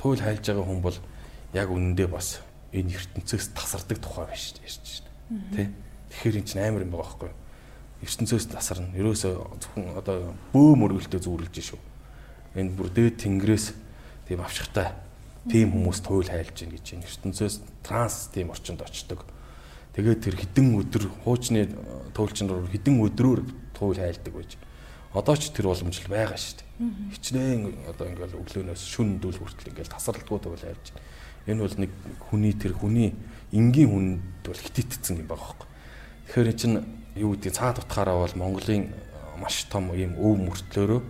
туйл хайлж байгаа хүн бол яг үнэндээ бас энэ ертөнцөөс тасардаг тухай байж ярьж байна. Тэ? Тэгэхээр энэ чинь амар юм байгаа байхгүй юу? ертөнцөөс тасарна. Ерөөсөө зөвхөн одоо бөө мөргөлтөө зүүрлж шүү. Энэ бүр дээд тэнгэрээс тийм авшигтай тийм хүмүүс туйл хайлж гин гэж энэ ертөнцөөс транс тийм орчинд очдог. Тэгээд тэр хідэн өдөр хуучны туйлчин руу хідэн өдрөөр туйл хайлдаг байж одоо ч тэр боломжтой байгаа шүү дээ. Хичнээн одоо ингээл өглөөнөөс шүн дүүл хүртэл ингээл тасралтгүй тул хайж. Энэ бол нэг хүний тэр хүний энгийн хүнд бол хитэтцсэн юм байгаа хөөхгүй. Тэгэхээр эн чинь юу гэдэг цаад утгаараа бол Монголын маш том ийм өв мөртлөөрөө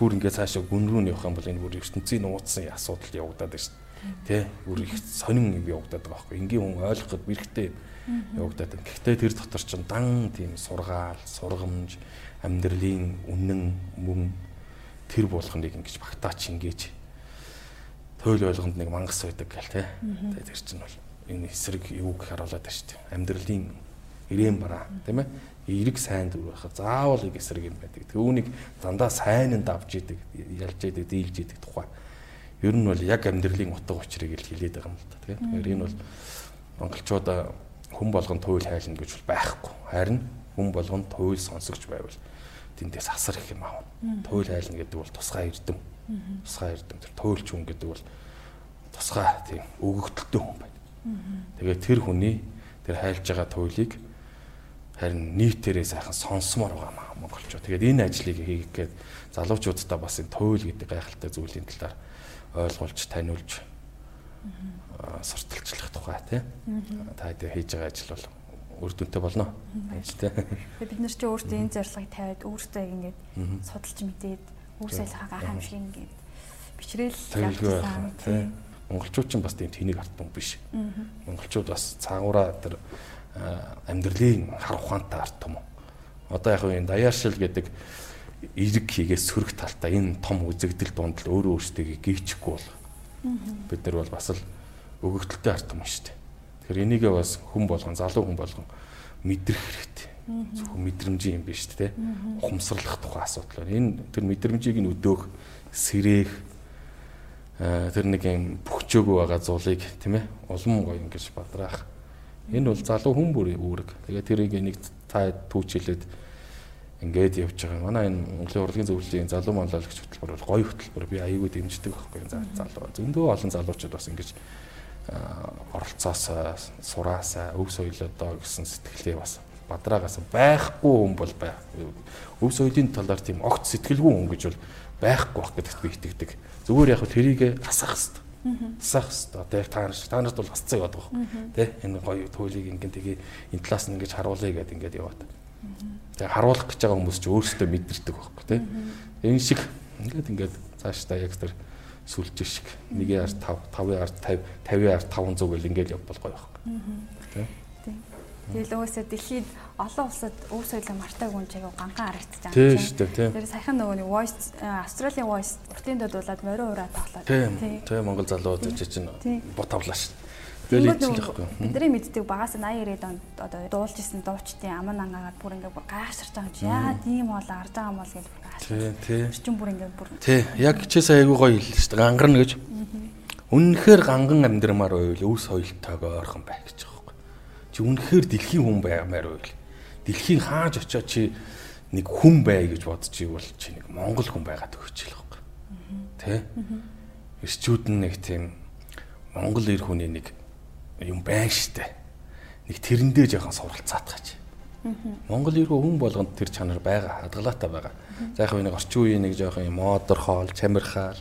бүр ингээд цаашаа гүн рүү явах юм бол энэ бүр ертөнцийн нууцсан асуудал явагдаад байна шүү дээ. Тэ? Бүр их сонин юм явагдаад байгаа байхгүй. Энгийн хүн ойлгоход бэрхтээ явагдаад байна. Гэхдээ тэр дотор ч дан тийм сургаал, сургамж, амьдралын үнэн, мөн тэр болгоныг ингэж багтаач ингэж туйл ойлгонд нэг мангас байдаг гэл тэ. Тэгээ тэр чинь бол энэ эсрэг юуг харуулад байна шүү дээ. Амьдралын ирээн бараа тийм ээ эерэг сайн дүр байхад заавал эсрэг юм байдаг. Төвөнийг дандаа сайн нь давж идэг, ялж идэг, дийлж идэг тухай. Ер нь бол яг амьдралын утга учирыг л хилээд байгаа юм л та. Тэгэхээр энэ бол монголчууд хүн болгон туйл хайлна гэж бол байхгүй. Харин хүн болгон туйл сонсогч байвал тэндээс асар их юм аав. Туйл хайлна гэдэг бол тусгай эрдэм. Тусгай эрдэм тэр туйлч хүн гэдэг бол тусгай тийм өгөгдөлтөй хүн байна. Тэгээд тэр хүний тэр хайлж байгаа туйлыг харин нийтээрээ сайхан сонсомоор байгаа маа монголчууд. Тэгээд энэ ажлыг хийх гээд залуучуудаа бас энэ туйл гэдэг гайхалтай зүйлийн талаар ойлгуулж таниулж сурталчлах тухай тий. Та хэдэ хийж байгаа ажил бол үр дүнтэй болно. Тэгээд бид нар чи өөртөө энэ зорилгыг тавиад өөртөө ингээд судалж мэдээд үр салхаа гайхамшиг ингээд бичрээл явуулсан тий. Монголчууд ч бас тийм тэнийг артсан биш. Монголчууд бас цаагаараа тэр амьдралын хар ухаантай арт том. Одоо яг энэ даяаршил гэдэг эрг хийгээс сөрөг талтай энэ том үзэгдэл дунд л өөрөө өөрсдөө гүйчихгүй бол бид нар бол бас л өгөгдөлтэй арт юм шүү дээ. Тэгэхээр энийгээ бас хүн болгон залуу хүн болгон мэдрэх хэрэгтэй. Зөвхөн мэдрэмжийн юм биш дээ. Ухамсарлах тухай асуудал байна. Энэ тэр мэдрэмжийг нь өдөөх, сэрээх тэр нэг юм бөхчөөгөө байгаа зулыг тийм ээ улам гоё ингэж бадраах. Энэ бол залуу хүн бүрийн үүрэг. Тэгээ тэрийг нэг та түүчилээд ингээд явж байгаа. Манай энэ Монголын урлагийн зөвлөлийн залуу манлайлагч хөтөлбөр бол гоё хөтөлбөр. Би аягүй дэмждэг байхгүй залуу. Зөндөө олон залуучууд бас ингэж оролцоосоо сураасаа өв соёлоодоо гэсэн сэтгэлээ бас бадраагаас байхгүй хүн бол байх. Өв соёлын талаар тийм огт сэтгэлгүй хүн гэж бол байхгүй байх гэдэгт би итгэдэг. Зүгээр яг тэрийг асах хэрэгтэй. Асах хэрэгтэй. Одоо яг та нар та нарт бол асцаа яваад байгаа. Тэ энэ гоё туйлыг ингэн тэгээ энэ талаас нь ингэж харуулъя гэдээ ингэж яваад. Тэгээ харуулах гэж байгаа хүмүүс ч өөрсдөө мэдэрдэг байхгүй тэ. Энэ шиг ингээд ингээд цааш та яг тэр сүлж шиг 1-ийн ард 5 5-ын ард 50 50-ийн ард 500 гэл ингээд явбал гоё байхгүй. Тийм. Тэгэл өөсөө дэлхийд олон улсад өв соёлоо мартаагүй хүн чиг ганхан харагдаж байгаа юм чинь. Тийм. Тэр саяхан нөгөө нэг voice Австралийн voice уртын додуулаад морио ураа тоглоод. Тийм. Тийм Монгол залууд чинь бот авлаа шүү. Тэгэл ичлэхгүй. Бидний мэддэг багаас 80 90 онд одоо дуулж исэн дуучдын аман ангаагаад бүр ингээ гайхширч байгаа юм чи яа тийм бол арж байгаа юм бол гэж Тий, тий. Чин бүр ингээ бүр. Тий, яг сая айгуу гоё хэлсэн шүү дээ. Гангарна гэж. Үнэхээр ганган амьдрмаар байвал өв соёлтойгоо ойрхон байх гэж байгаа юм. Чи үнэхээр дэлхийн хүн баймаар байвал дэлхийн хааж очиод чи нэг хүн бай гэж бодож ивэл чи нэг монгол хүн байгаад өгч л байхгүй. Тэ? Ирчүүд нь нэг тийм монгол ир хүний нэг юм байна штэ. Нэг тэрэндээ жоохон суралцаад гаж. Монгол иргэн хүн болгонд тэр чанар байгаа, хадгалаатай байгаа. За яг нэг орчин үеийн нэг жоохон модер хоол, чамирхаал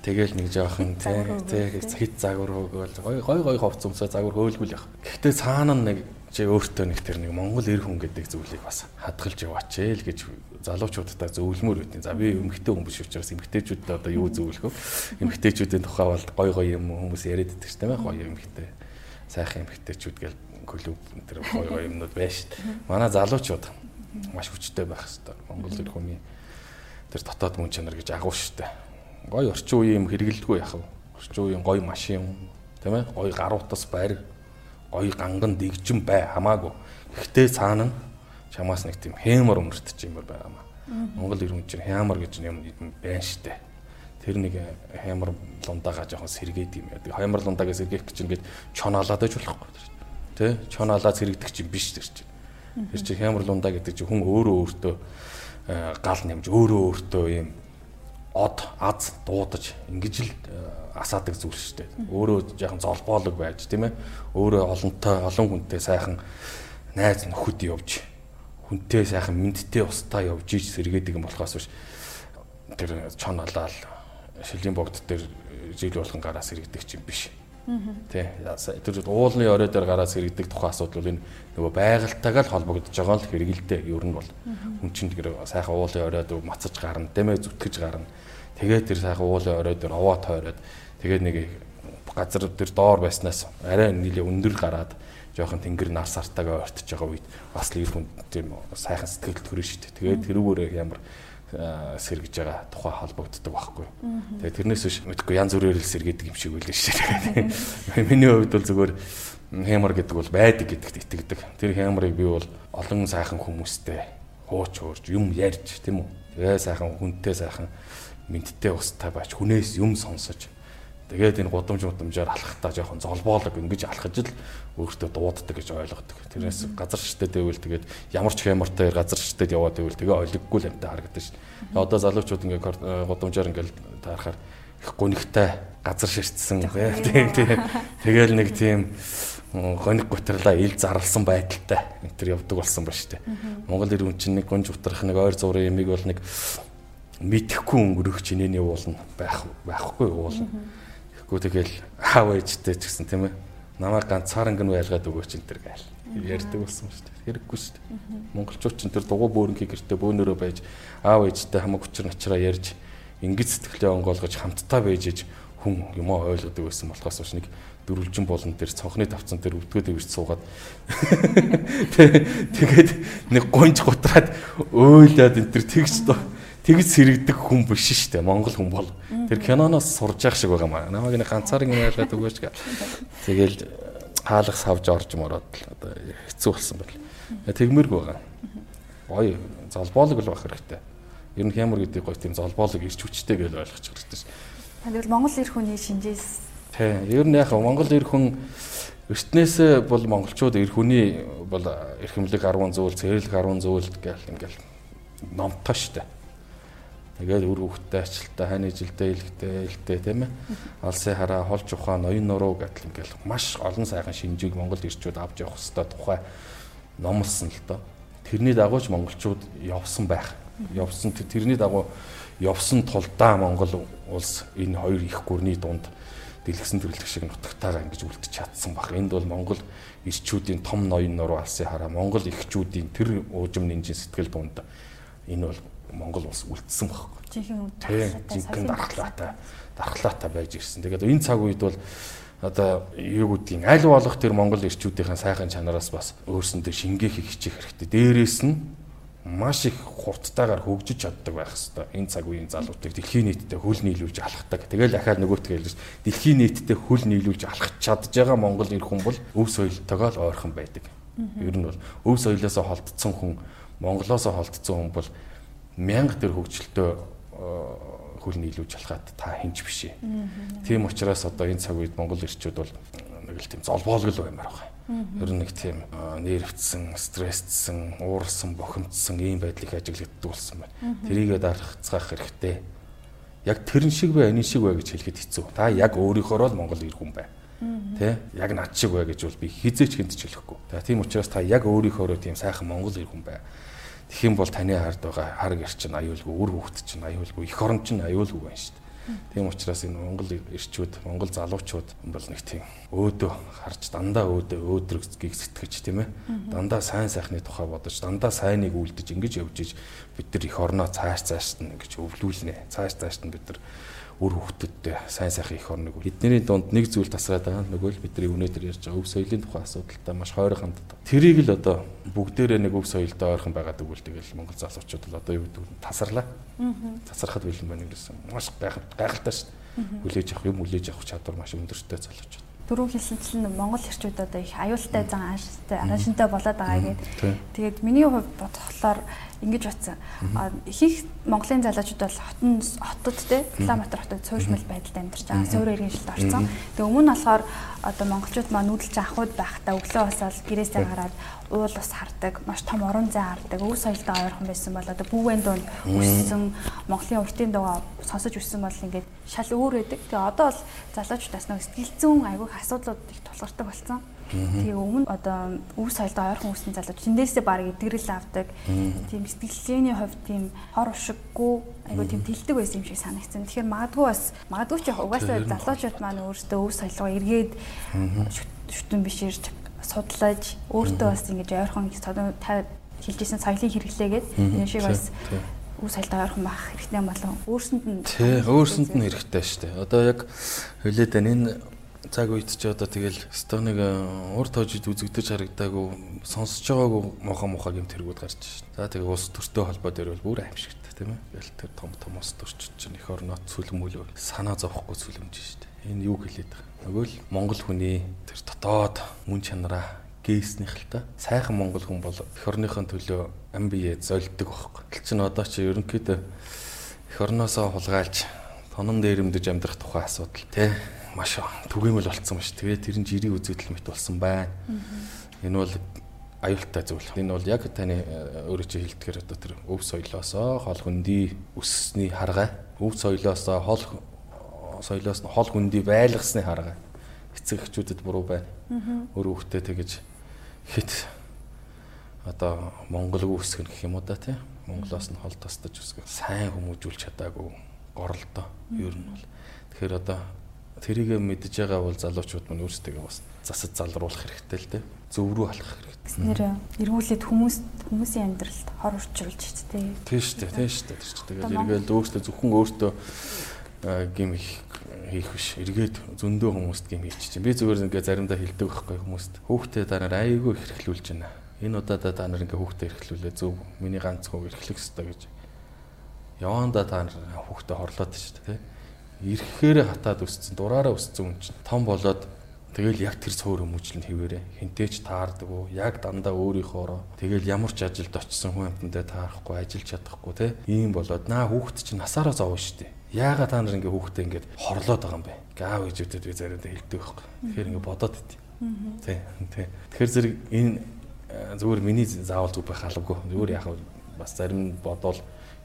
Тэгэл нэг жоохон тий хит загвар хөөгөл гой гой гой ховц өмсөө загвар хөөлгүүл явах. Гэхдээ цаана нэг чи өөртөө нэг тэр нэг Монгол эр хүн гэдэг зүйлийг бас хадгалж яваач ээ л гэж залуучуудтай зөвлөмөр өгдیں۔ За би эмгтэй хүн биш учраас эмгтэйчүүдэд одоо юу зөвлөх вэ? Эмгтэйчүүдийн тухай бол гой гой юм хүмүүс яриад байдаг шүү дээ. Гоё эмгтэй. Сайхан эмгтэйчүүд гэл клуб тэр гой гой юмнууд байж шүү дээ. Манай залуучууд маш хүчтэй байх хэрэгтэй. Монгол эр хүний тэр дотоод мөн чанар гэж агуу шүү дээ гоё орчин үеийн юм хэрэгэлдэггүй яах вэ? Орчин үеийн гоё машин тийм ээ гоё гаруутас байр гоё ганган дэгжин бай хамаагүй. Гэхдээ цаана чамаас нэг тийм хэмор өмөртөж юм байгаа маа. Монгол иргэн чинь хямар гэж юм байна штэ. Тэр нэг хямар лундаага жоохон сэргээд юм яа. Хямар лундаагаа сэргээх гэж ингээд чоноолоод байж болохгүй. Тэ? Чоноолаад сэргэгдэх чинь биш тэр чинь. Тэр чинь хямар лундаа гэдэг чинь хүн өөрөө өөртөө гал нэмж өөрөө өөртөө юм од аз дуудаж ингэж л э, асаадаг зүйл шүү дээ. Өөрөө жоохон золбоолог байж тийм ээ. Өөрөө олонтой олон хүнтэй сайхан найз нөхөд явж хүнтэй сайхан мэдтэй устаа явж иж сэргээдэг юм болохоос биш тэр чон алаал шилийн богд дээр жил болгон гараа сэргийдэг чинь биш. Тий. Тэр уулны орой дээр гараас иргэдэг тухайн асуудал энэ нөгөө байгальтайгаа л холбогдож байгаа л хэрэгэлтэй ер нь бол. Хүн чинь тэр сайхан уулын оройд мацаж гарна, дэмэ зүтгэж гарна. Тэгээд тэр сайхан уулын орой дээр овоо тойроод тэгээд нэг газар тэр доор байснаас арай нэлээ өндөр гараад жоохон тэнгэр нар сартаагаа ортож байгаа үед бас л ир хүн тийм сайхан сэтгэл төрөн шүү дээ. Тэгээд тэрүүгээрээ ямар сэргэж байгаа тухай холбогддог байхгүй. Тэгээд тэрнээс биш мэдгүй янз бүрээр л сэргээдэг юм шиг шүү дээ. Миний хувьд бол зүгээр хэмар гэдэг бол байдаг гэдэгт итгэдэг. Тэр хэмарыг би бол олон сайхан хүмүүстэй хууч хуурж юм ярьж тийм үү. Тэгээ сайхан хүнтэй сайхан мэдтэй устай байж хүнээс юм сонсож Тэгээд энэ гудамж гудамжаар алхахтаа жоохон золбоолог ингэж алхаж л өөртөө дууддаг гэж ойлгодог. Тэрнээс газар шидэд байвал тэгээд ямар ч хямартай газар шидэд яваад байвал тэгээ олиггүй л амтай харагдаж. Шин. Одоо залуучууд ингээ гудамжаар ингээл таарахаар их гунигтай газар ширтсэн тийм тэгэл нэг тийм гоник гутарлаа ил зарлсан байдалтай. Энэ төр явдаг болсон ба штэ. Монгол ирүүн чинь нэг гунж утрах нэг ойр зургийн ямиг бол нэг мэдхгүй өнгөрөх чинээний уулна. Байх байхгүй уулна Гүү тэгэл аав ээжтэй ч гэсэн тийм ээ. Намайг ганцаараа гэн байлгаад өгөөч энэ төр гайл. Ярьдаг болсон шүү дээ. Хэрэггүй шүү дээ. Монголчууд ч энэ төр дугуй бөөрөнхий гэртээ бөөнөрөө байж аав ээжтэй хамаг учир начраа ярьж ингэж сэтгэлээ онгоолгож хамтдаа байж иж хүн юмаа ойлгодог байсан болохоос биш нэг дөрвөлжин болон дээр цонхны давцан дээр өвдгөөд ивэрч суугаад тэгээд нэг гонж гутраад өөлөөд энэ төр тэгж тэгж сэрэгдэг хүн биш шүү дээ. Монгол хүн бол. Тэр киноноос сурж явах шиг байгаа маа. Намайг нэг ганцаараа юм ойлгоод өгөөч гэ. Тэгэл хаалга савж орж мороод одоо хэцүү болсон байл. Тэгмэрг байгаа. Гоё золбоолог л байх хэрэгтэй. Ер нь хямар гэдэг гоё тийм золбоолог ирч хүчтэй гэж ойлгочих хэрэгтэй шүү. Тэгвэл Монгол эр хүний шинжээс Тий, ер нь яг Монгол эр хүн эртнээс бол монголчууд эр хүний бол эрхэмлэг 10 зүйл, цэрлэг 10 зүйл гэл ингээл номтой штэ. Тэгээд үр хөвгтэй ачлалтай хайны жилдээ илгтэй илтэй тийм ээ. Алсын хараа холж ухаан ноён нуруу гэдэл ингээл маш олон сайхан шинжийг Монгол ирчүүд авч явах хэвээр тухай номлосон л доо. Тэрний дагууч монголчууд явсан байх. Явсан тэрний дагуу явсан тулдаа Монгол улс энэ хоёр их гүрний дунд дэлгэсэн төрлөх шиг нутагтайгаа ингэж үлдчих чадсан баг. Энд бол Монгол ирчүүдийн том ноён нуруу алсын хараа Монгол ихчүүдийн тэр уужим нинжин сэтгэл бунд энэ бол Монгол улс үлдсэн байхгүй. Жинхэнэ дархлаатай дархлаатай байж ирсэн. Тэгээд энэ цаг үед бол одоо юу гэдгийг аль болох тэр Монгол ирчүүдийн сайхан чанараас бас өөрсөндөө шингээх хичээх хэрэгтэй. Дээрээс нь маш их хурдтайгаар хөгжиж чаддаг байх хэвээр энэ цаг үеийн залуучууд дэлхийн нийтэд хөл нийлүүлж алхдаг. Тэгэл ахаар нөгөөтгөө хэлж дэлхийн нийтэд хөл нийлүүлж алхах чадж байгаа Монгол ир хүн бол өв соёлтойгоо л ойрхон байдаг. Ер нь бол өв соёлоосоо холдсон хүн Монголоосоо холдсон хүн бол мянга төр хөгжилтөө хөл нийлүүлж алхаад та хинч биш ээ. Тийм учраас одоо энэ цаг үед Монгол ирчүүд бол нэг л тийм золбоолгол баймаар байгаа. Ер нь нэг тийм нервцсэн, стрессцсэн, уурсан, бохимдсан ийм байдлыг ажиглагддаг болсон байна. Тэрийгээ дарахцгаах хэрэгтэй. Яг тэрэн шиг бай, энэ шиг бай гэж хэлэхэд хэцүү. Та яг өөрийнхөө л Монгол ир хүн бай. Тэ? Яг над шиг бай гэж бол би хизээч хинт ч хэлэхгүй. За тийм учраас та яг өөрийнхөө тийм сайхан Монгол ир хүн бай. Тэгэх юм бол таны хард байгаа хар гэр чинь аюулгүй, үр хөвгт чинь аюулгүй, их орон чинь аюулгүй байна шүү дээ. Тийм учраас энэ Монгол ирчүүд, Монгол залуучууд бол нэг тийм өөдөө харж дандаа өөдөө өөдрөгийг сэтгэж тийм ээ. Дандаа сайн сайхны тухай бодож, дандаа сайныг үлдэж ингэж явж иж бид нар их орноо цааш цаашд нь ингэж өвлүүлнэ. Цааш цаашд нь бид нар үр хөвгтөдтэй сайн сайхан их орног. Бидний дунд нэг зүйл тасгаад байгаа. Нөгөө л бидний өнөөдөр ярьж байгаа өв соёлын тухай асуудалтай маш хойроо ханддаг. Тэрийг л одоо бүгдээрээ нэг өв соёлтой ойрхон байгаад өгвөл тэгэл Монгол залуучууд л одоо юу гэдэг нь тасарлаа. Тасархад бэлэн байна гэсэн. Маш гайхалтай шүү дээ. Хүлээж авах юм хүлээж авах чадвар маш өндөртэй залуучууд дөрөв хэлсэнчлэн Монгол эрчүүд одоо их аюултай зан ааштай араншинтай болоод байгаа гэдэг. Тэгээд миний хувьд бодхолоор ингэж батсан. Ихэнх Монголын залуучууд бол хотын хотод те Улаанбаатар хотод суушмал байдалд амьдарч байгаа. Суур иргэн шилд орсон. Тэгээ өмнө нь болохоор одоо монголчууд маань нүүдэлж анхуд байхдаа өглөө босоод гэрээсээ гараад уул ус хардаг, маш том орон зай хардаг, өв соёлтой ойрхон байсан бол одоо бүүвэн дунд өссөн Монголын уртын дугаа сонсож өссөн бол ингээд шал өөр байдаг. Тэгээ одоо бол залуучуудаас нэг сэтгэл зүйн айгүй асуудлууд их тулгардаг болсон. Тэгээ өмнө одоо үс соёлдоо ойрхон үсний залууч тэндээсээ баг эдгэрэл авдаг. Тийм сэтгэлгээний хувьд тийм хор уршиггүй айгу тийм тэлдэг байсан юм шиг санагдсан. Тэгэхээр магадгүй бас магадгүй ч угаасаа залуучууд маань өөрсдөө үс соёлгоо эргээд шүтэн биширч судлаж өөртөө бас ингэж ойрхон хэлжсэн соёлын хэрэглээгээд энэ шиг бас үс соёлтой ойрхон байх хэрэгтэй болов. Өөрсөнд нь тий өөрсөнд нь хэрэгтэй шүү дээ. Одоо яг хөлөөд энэ цаг үед ч одоо тэгэл стоныг урд хожид үзэгдэж харагдаагүй сонсож байгаагүй муха муха гэм тэргүүд гарч шин. За тэгээ улс төртэй холбоо дээр бол бүр аимшигтай тийм ээ. Тэгэл тэр том том улс төрчид чинь эх орноо сүлмөл санаа зовхгүй сүлэмж шин. Энэ юу хэлээд байгаа. Нөгөө л Монгол хүний тэр дотоод мөн чанараа гээснийх л та. Сайхан монгол хүн бол эх орныхын төлөө ам бие золддог байхгүй. Тэл чинь одоо чи ерөнхийдөө эх орноосоо хулгайлж тонон дээрэмдэж амьдрах тухай асуудал тий маш түгээмэл болцсон ба ш. Тэгээд тэр нь жирийн үзэгдэл мэт болсон байна. Энэ бол аюултай зүйл. Энэ бол яг таны э, өөрөө чи хэлдгээр одоо тэр өв соёлоосоо хол хөндөй өссөсний харгай, өв соёлоосоо хол соёлоос нь хол хөндөй байлгасны харгай. Эцэг эхчүүдэд буруу байна. Өөр хүүхдээ тэгэж хит одоо монголгүй үсгэн гэх юм уу да тий. Монголоос нь хол тастаж үсгэх сайн хүмүүжүүлж чадаагүй горолдоо. Ер нь бол. Тэгэхээр одоо тэрийг мэдж байгаа бол залуучууд мань өөрсдөө бас засаж залруулах хэрэгтэй л дээ. Зөв рүү алхах хэрэгтэй. Гэснээр эргүүлээд хүмүүс хүмүүсийн амьдралд хор урчруулж ч тээ. Тийм шүү дээ, тийм шүү дээ. Тэр чинь тэгэл эргээл өөртөө зөвхөн өөртөө гим хийх биш. Эргээд зөндөө хүмүүст гим хийчих чинь. Би зүгээр ингээ заримдаа хэлдэг байхгүй хүмүүст. Хүүхдээ та нар аяйгүй хэрхлүүлж байна. Энэ удаадаа та нар ингээ хүүхдээ хэрхлүүлээ зөв. Миний ганц хөө хэрхлэх ёстой гэж. Яванда та нар хүүхдээ хорлоод шүү дээ, тийм ирэхээр хатаад өссөн дураараа өссөн хүн чинь том болоод тэгэл яг тэр цөөр хүмүүжлэн хിവэрэ хинтээч таардаггүй яг дандаа өөрийнхоороо тэгэл ямар ч ажилд очисон хүн амтандаа таарахгүй ажиллаж чадахгүй те. Ийм болоод наа хүүхэд чинь насаараа зовно штэ. Яагаад та нар ингээ хүүхдээ ингээд хорлоод байгаа юм бэ? Аав ээжүүдэд би заримдаа хэлдэг байхгүй. Тэгэхээр ингээ бодоод идэв тий тий тэгэхээр зэрэг энэ зүгээр миний заавал зүг байх албагүй. Зүгээр яхав бас зарим бодвол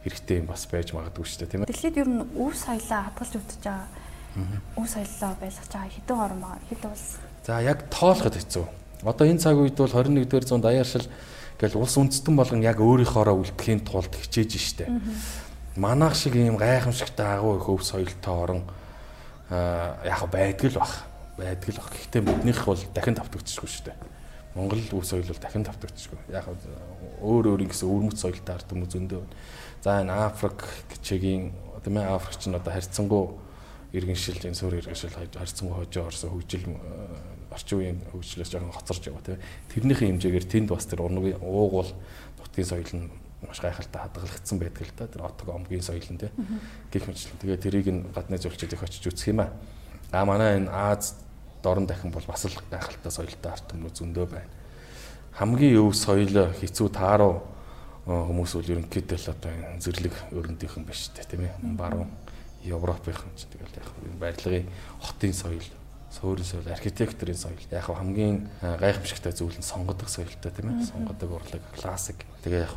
хэрэгтэй юм бас байж магадгүй шүү дээ тийм ээ. Дэлхийд ер нь өв соёлоо хадгалж өгдөж байгаа. Өв соёлоо байлгаж байгаа хэдэн орн байгаа хэд улс. За яг тоолоход хэцүү. Одоо энэ цаг үед бол 21-р зуунд аяаршил гэл улс үндэстэн болгон яг өөрийнхоороо үлдэхийн тулд хичээж штэ. Манайх шиг ийм гайхамшигтай агуу их өв соёлтой орон яг байдаг л бах. Байдаг л бах. Гэхдээ биднийх бол дахин давтагдчихгүй штэ. Монгол өв соёл бол дахин давтагдчихгүй. Яг өөр өөр ингэсэн өвөрмөц соёлтой ард хүмүүс зөндөө байна. За энэ Африк гिचгийн тийм ээ Африк ч н одоо харьцангуй иргэншил энэ суур иргэншил харьцангуй хожоо орсон хөгжил э, орчин үеийн хөгжлөөс жоохон хоцорж байгаа тийм тэрнийхээ хэмжээгээр тэнд бас тэр урнгийн уугуул нутгийн соёл нь маш гайхалтай хадгалагдсан байдаг л да тэр отог омгийн соёл нь тийм гих мэтлэн тэгээ тэрийг нь гадны зөвлөлтөд их очиж үзэх юм аа. А манай энэ Аз дорн дахин бол бас л гайхалтай соёлтой арт хүмүүс зөндөө байна. Хамгийн өв соёл хэцүү тааруу хүмүүс бол ерөнхийдөө л одоо зэрлэг өрөндийнхэн биш үү тийм ээ. Баруун Европынхан ч тэгэл яг барилгын хотын соёл суурин соёл архитекторын соёл яг хамгийн гайхамшигтай зүйл нь сонгодог соёлтой тийм ээ. Сонгодог урлаг классик. Тэгээ яг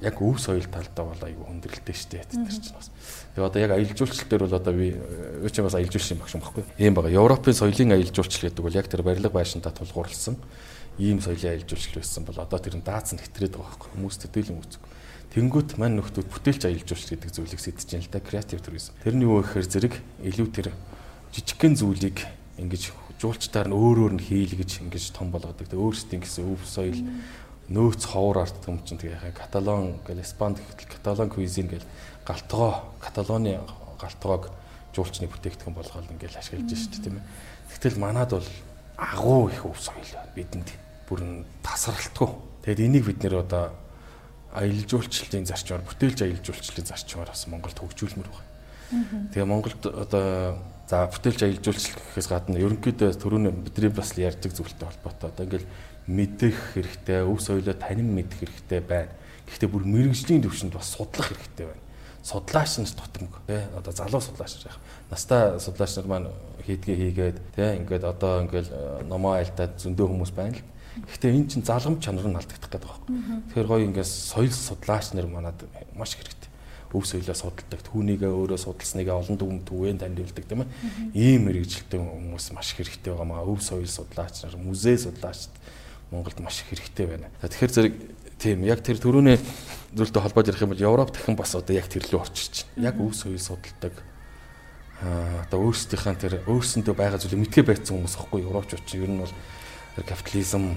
яг өв соёл талдаа бол айгүй хүндрэлтэй шүү дээ тэр чинь бас. Тэгээ одоо яг аялал жуулчлал дээр бол одоо би өөч бас аялал жуулчлал юм багш юм баггүй. Ийм байгаа Европын соёлын аялал жуулчлал гэдэг бол яг тэр барилга байшинтай тулгуурласан ийм соёлын аялал жуулчлал байсан бол одоо тэр нь даацсан хэтрээд байгаа байхгүй хүмүүс төдийлөн үүсэг. Тэнгүүт мань нөхдүүд бүтээлч аялал жуулчлал гэдэг зүйлийг сэдэж байна л да креатив туризм. Тэр нь юу гэхээр зэрэг илүү тэр жижигхэн зүйлийг ингэж жуулчдаар нь өөр өөр нь хийлгэж ингэж том болгодог. Тэгээ өөрсдийн гэсэн өв соёл нөөц ховор арт юм чинь тэгээ каталон гэл испанд каталон куизин гэл галтгоо каталоны галтгоог жуулчны бүтээгдэхүүн болгоод ингээл ашиглаж шүү дээ тийм ээ. Тэгтэл манад бол агуу их өв соёл бидэнд бүрэн тасралтгүй. Тэгэд энийг бид нэр одоо аялал жуулчлалын зарчмаар бүтээлж аялал жуулчлалын зарчмаар бас Монголд хөгжүүлмээр байна. Тэгээ Монголд одоо за бүтээлж аялал жуулчлал гэхээс гадна ерөнхийдөө төрөний бидний бас ярьдаг зүйлтэй холбоотой. Одоо ингээл мэдэх хэрэгтэй, өв соёлоо танин мэдэх хэрэгтэй байна. Гэхдээ бүр мэрэгжлийн төвшөнд бас судлах хэрэгтэй байна. Судлаач нар тутамг тий одоо залуу судлаач нар настай судлаач нар маань хийдгээ хийгээд тий ингээд одоо ингээл э, номоо айлтаад зөндөө хүмүүс байна л. Гэхдээ эн чинь залгамж чанар нь алдагдах гэдэг байна. Тэгэхээр гоё ингээс соёл судлаач нар манад маш хэрэгтэй. өв соёлоо судалдаг, түүнийгээ өөрөө судалсныг олон дүгнэлт түгээн танилцуулдаг тийм ээ. Ийм мэрэгжилтэй хүмүүс маш хэрэгтэй байгаа маа. Өв соёл судлаач нар, музей судлаач Монголд маш хэрэгтэй байна. Тэгэхээр зэрэг тийм яг тэр төрөний зүйлтэй холбоод ярих юм бол Европ дахин бас одоо яг тэр лөө орчирч байна. Яг өв соёл судалдаг аа одоо өөрсдийнхээ тэр өөрсөндөө байгаа зүйлийг мэдгээ байцсан хүмүүс аахгүй Европчууд чинь ер нь бол капитализм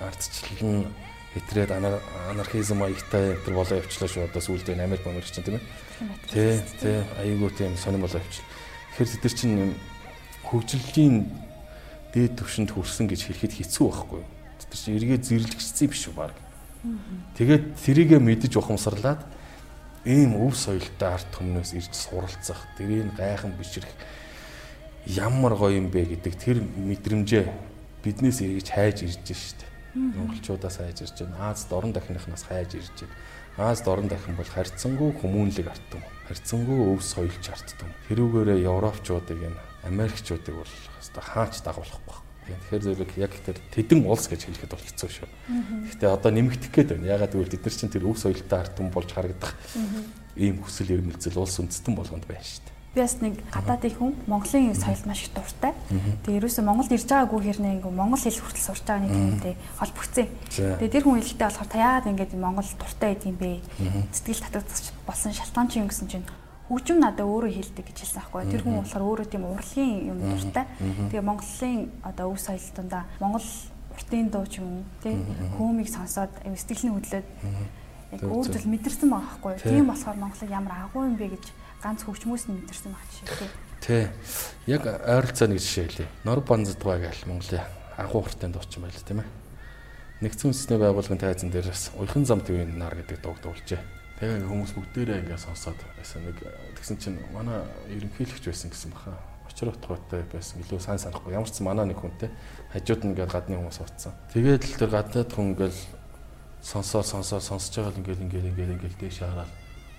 ардчлал нь хэтрээд анархизм аягтай тэр болоо явчлаа шүү одоо сүүлдээ Америк Америк чинь тийм ээ. Тэ тэ аюулгүй тийм сонирм болоо явчил. Тэгэхээр тэд нар чинь хөгжлийн дээд түвшинд хүрсэн гэж хэлэхэд хэцүү байхгүй. Тэд нар чинь эргээ зэрлэгчсэн биш үү баг. Тэгээд тэрийгэ мэдэж ухамсарлаад ийм өв соёлтой арт хүмүүнээс ирж суралцах, тэрийг гайхан бишрэх ямар гоё юм бэ гэдэг тэр мэдрэмжээ биднээс эргэж хайж ирж штэ. Монголчуудаас хайж ирж байна. Аз дорн дахныхнаас хайж ирж байна. Аз дорн дахин бол харьцангуй хүмүүнлэг артсан. Харьцангуй өв соёлч артсан. Тэрүүгээрээ Европчуудыг энэ Америкчуудыг бол хаач дагуулахгүй. Тэгэхээр зэрэг яг тэр тэдэн улс гэж хэлэхэд бол хэцүү шүү. Гэхдээ одоо нэмэгдэх гээд байна. Ягаад гэвэл бид нар чинь тэр өв соёлтой ард түмэн болж харагдах ийм хүсэл эрмэлзэл улс үндэстэн болгонд байна шүү дээ. Би бас нэг гадаадын хүн Монголын соёлд маш их дуртай. Тэгээ ерөөсөө Монголд ирж байгаагүй хэрнээ ингээ Монгол хэл хүртэл сурч байгаа нэг юмтэй холбогцсон. Тэгээ тэр хүн хэлэхдээ болохоор та яагаад ингээд Монгол дуртай байдсан бэ? Сэтгэл татагдчих болсон шалтгаан чинь юм гэсэн чинь хөгжим надад өөрөө хэлдэг гэж хэлсэн аахгүй. Тэр хүн болохоор өөрөө тийм урлагийн юм дуртай. Тэгээ Монголын одоо өв соёл тундаа Монгол уртын дуу ч юм уу тийм хөөмийг сонсоод сэтгэлийн хөдлөөд яг өөр зүйл мэдэрсэн байгаа байхгүй. Тийм болохоор Монголыг ямар агуу юм бэ гэж ганц хөгжмөөс нь мэдэрсэн баг жишээ тий. Тий. Яг ойролцоо нэг жишээ хэлье. Нор банздгаа гэж Монголын анхуу хуртын дуучин байл тийм ээ. Нэгдсэн үндэсний байгууллагын тайзан дээр бас уяхан зам твийн нар гэдэг дууг дуулжээ. Тэгээ хүмүүс бүгдээрээ ингээ сонсоод байсан нэг тэгсэн чинь манай ерөнхийлөгч байсан гэсэн баха. Очир утгаатай байсан. Илүү сайн санахгүй. Ямар ч манай нэг хүнтэй хажууд нь ингээ гадны хүмүүс уутсан. Тэгээд л тэр гаднаад хүн ингээл сонсоор сонсоор сонсож байгаа л ингээл ингээл ингээл ингээл дээш хараад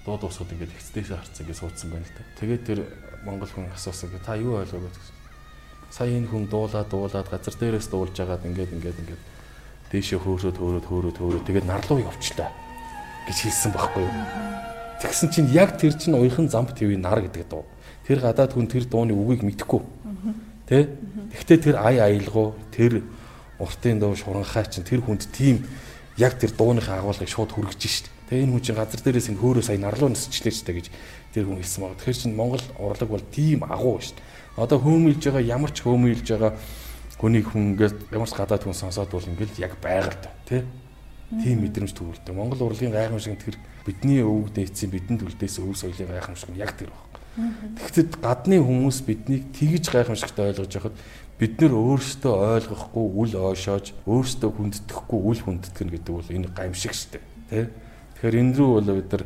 дууд усууд ингээд хэцдээшээ харцсан гэж суудсан байна л да. Тэгээд тэр монгол хүн асуусан гэ та юу ойлгоо гэж. Сая энэ хүн дуулаад дуулаад газар дээрээс дуулж агаад ингээд ингээд ингээд дээшээ хөөрөөд хөөрөөд хөөрөөд хөөрөөд тэгээд нарлуу явчлаа гэж хэлсэн байхгүй юу. Тэгсэн чинь яг тэр чинь уяхан замп ТV нар гэдэг дуу. Тэр гадаад хүн тэр дууны үгийг мэдэхгүй. Тэ? Гэхдээ тэр ай аялгуу тэр уртын дуу шуранхай чинь тэр хүнд тийм яг тэр дууныхаа агуулгыг шууд хүргэж шít. Тэгээ энэ хүн чинь газар дээрээс энэ хөөрөө сая нарлуу нисчлээ ч гэж тэр хүн хэлсэн баг. Тэгэхээр чинь Монгол урлаг бол тийм агуу дээ. Одоо хөөмөлж байгаа ямар ч хөөмөлж байгаа хүнийг хүн ингээд ямар ч гадаад хүн сонсоод бол ингээд яг байгаль тий. Тийм мэдрэмж төрүүлдэг. Монгол урлагийн гайхамшиг тэр бидний өвөг дээдсийн бидэнд үлдээс өв соёлын гайхамшиг нь яг тэр баг. Тэгэхдээ гадны хүмүүс биднийг тэгж гайхамшигтай ойлгож яхад бид нөр өөрсдөө ойлгохгүй үл ойшоож өөрсдөө хүндэтгэхгүй үл хүндэтгэн гэдэг бол энэ гайхамшиг шүү дээ. Тэ? Тэгэхээр энэ рүү бол бид нар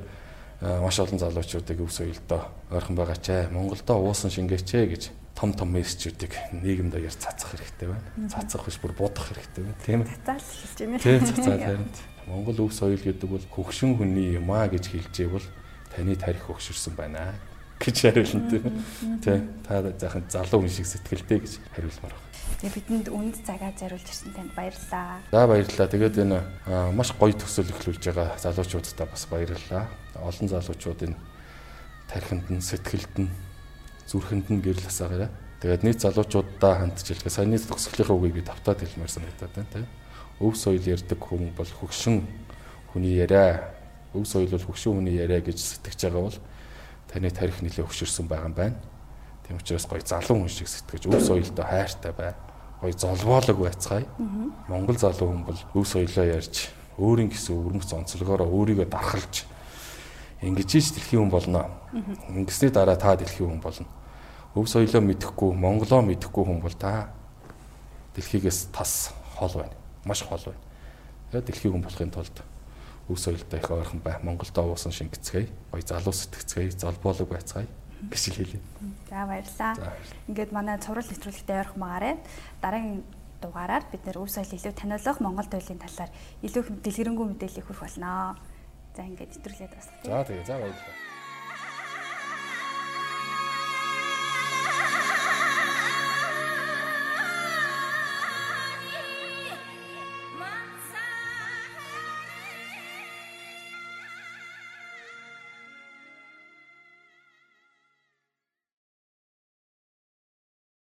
маш олон залуучуудыг өв соёлдоо ойрхон байгаа ч ээ Монголдо уусан шингээч ээ гэж том том мессежүүдийг нийгэм даяар цацах хэрэгтэй байна. Цацах биш бүр будах хэрэгтэй байна. Тийм ээ. Цацаал хэлж байна. Тийм цацаал харин. Монгол өв соёл гэдэг бол хөгшин хүний юм аа гэж хэлжээ бол таны тарих хөгшөрсөн байна гэж хариулна тийм. Та заахан залуу хүн шиг сэтгэлтэй гэж хариулмаар байна. Тэгээ бидэнд үнд цагаа зориулж ирсэн танд баярлалаа. За баярлалаа. Тэгээд энэ маш гоё төсөл эхлүүлж байгаа залуучуудтай бас баярлалаа. Олон залуучууд энэ тархинд нь сэтгэлд нь зүрхэнд нь гэрэл асаагаарай. Тэгээд нийт залуучуудаа хандж илгээ саяны төгсгөлийн үгийг би тавтаад хэлмээр санагдаад байна тийм. Өв соёл ярддаг хүн бол хөгшин хүний яриа. Өв соёл бол хөгшин хүний яриа гэж сэтгэж байгаа бол таны тарих нэлээ өгшөрсөн байгаа юм байна. Тийм учраас гоё залуу хүн шиг сэтгэж өв соёлтой хайртай бай гоё золбоолог байцгаая. Монгол залуу хүн бол өв соёлоо ярьж өөрийн гэсэн өвөрмөц онцлогоороо өөрийгөө дархалж ингэж ич дэлхийн хүн болно. Ингэсний дараа та дэлхийн хүн болно. Өв соёлоо мэдэхгүй, монголоо мэдэхгүй хүн бол та дэлхийгээс тас хол байна. Маш хол байна. Тэгээд дэлхийн хүн болохын тулд өв соёлтой их ойрхон бай. Монголдоо уусан шингэцгээе. Гоё залуу сэтгцгээе, золбоолог байцгаая гэж хэлээ. За баярлалаа. Ингээд манай цуврал нэвтрүүлэгтээ ойрхон магаарай. Дараагийн дугаараар бид нэр өв соёл илүү таниулах Монгол туйлын талаар илүү дэлгэрэнгүй мэдээлэл өгөх болно. За ингээд нэвтрүүлээд бас. За тэгээ за баярлалаа.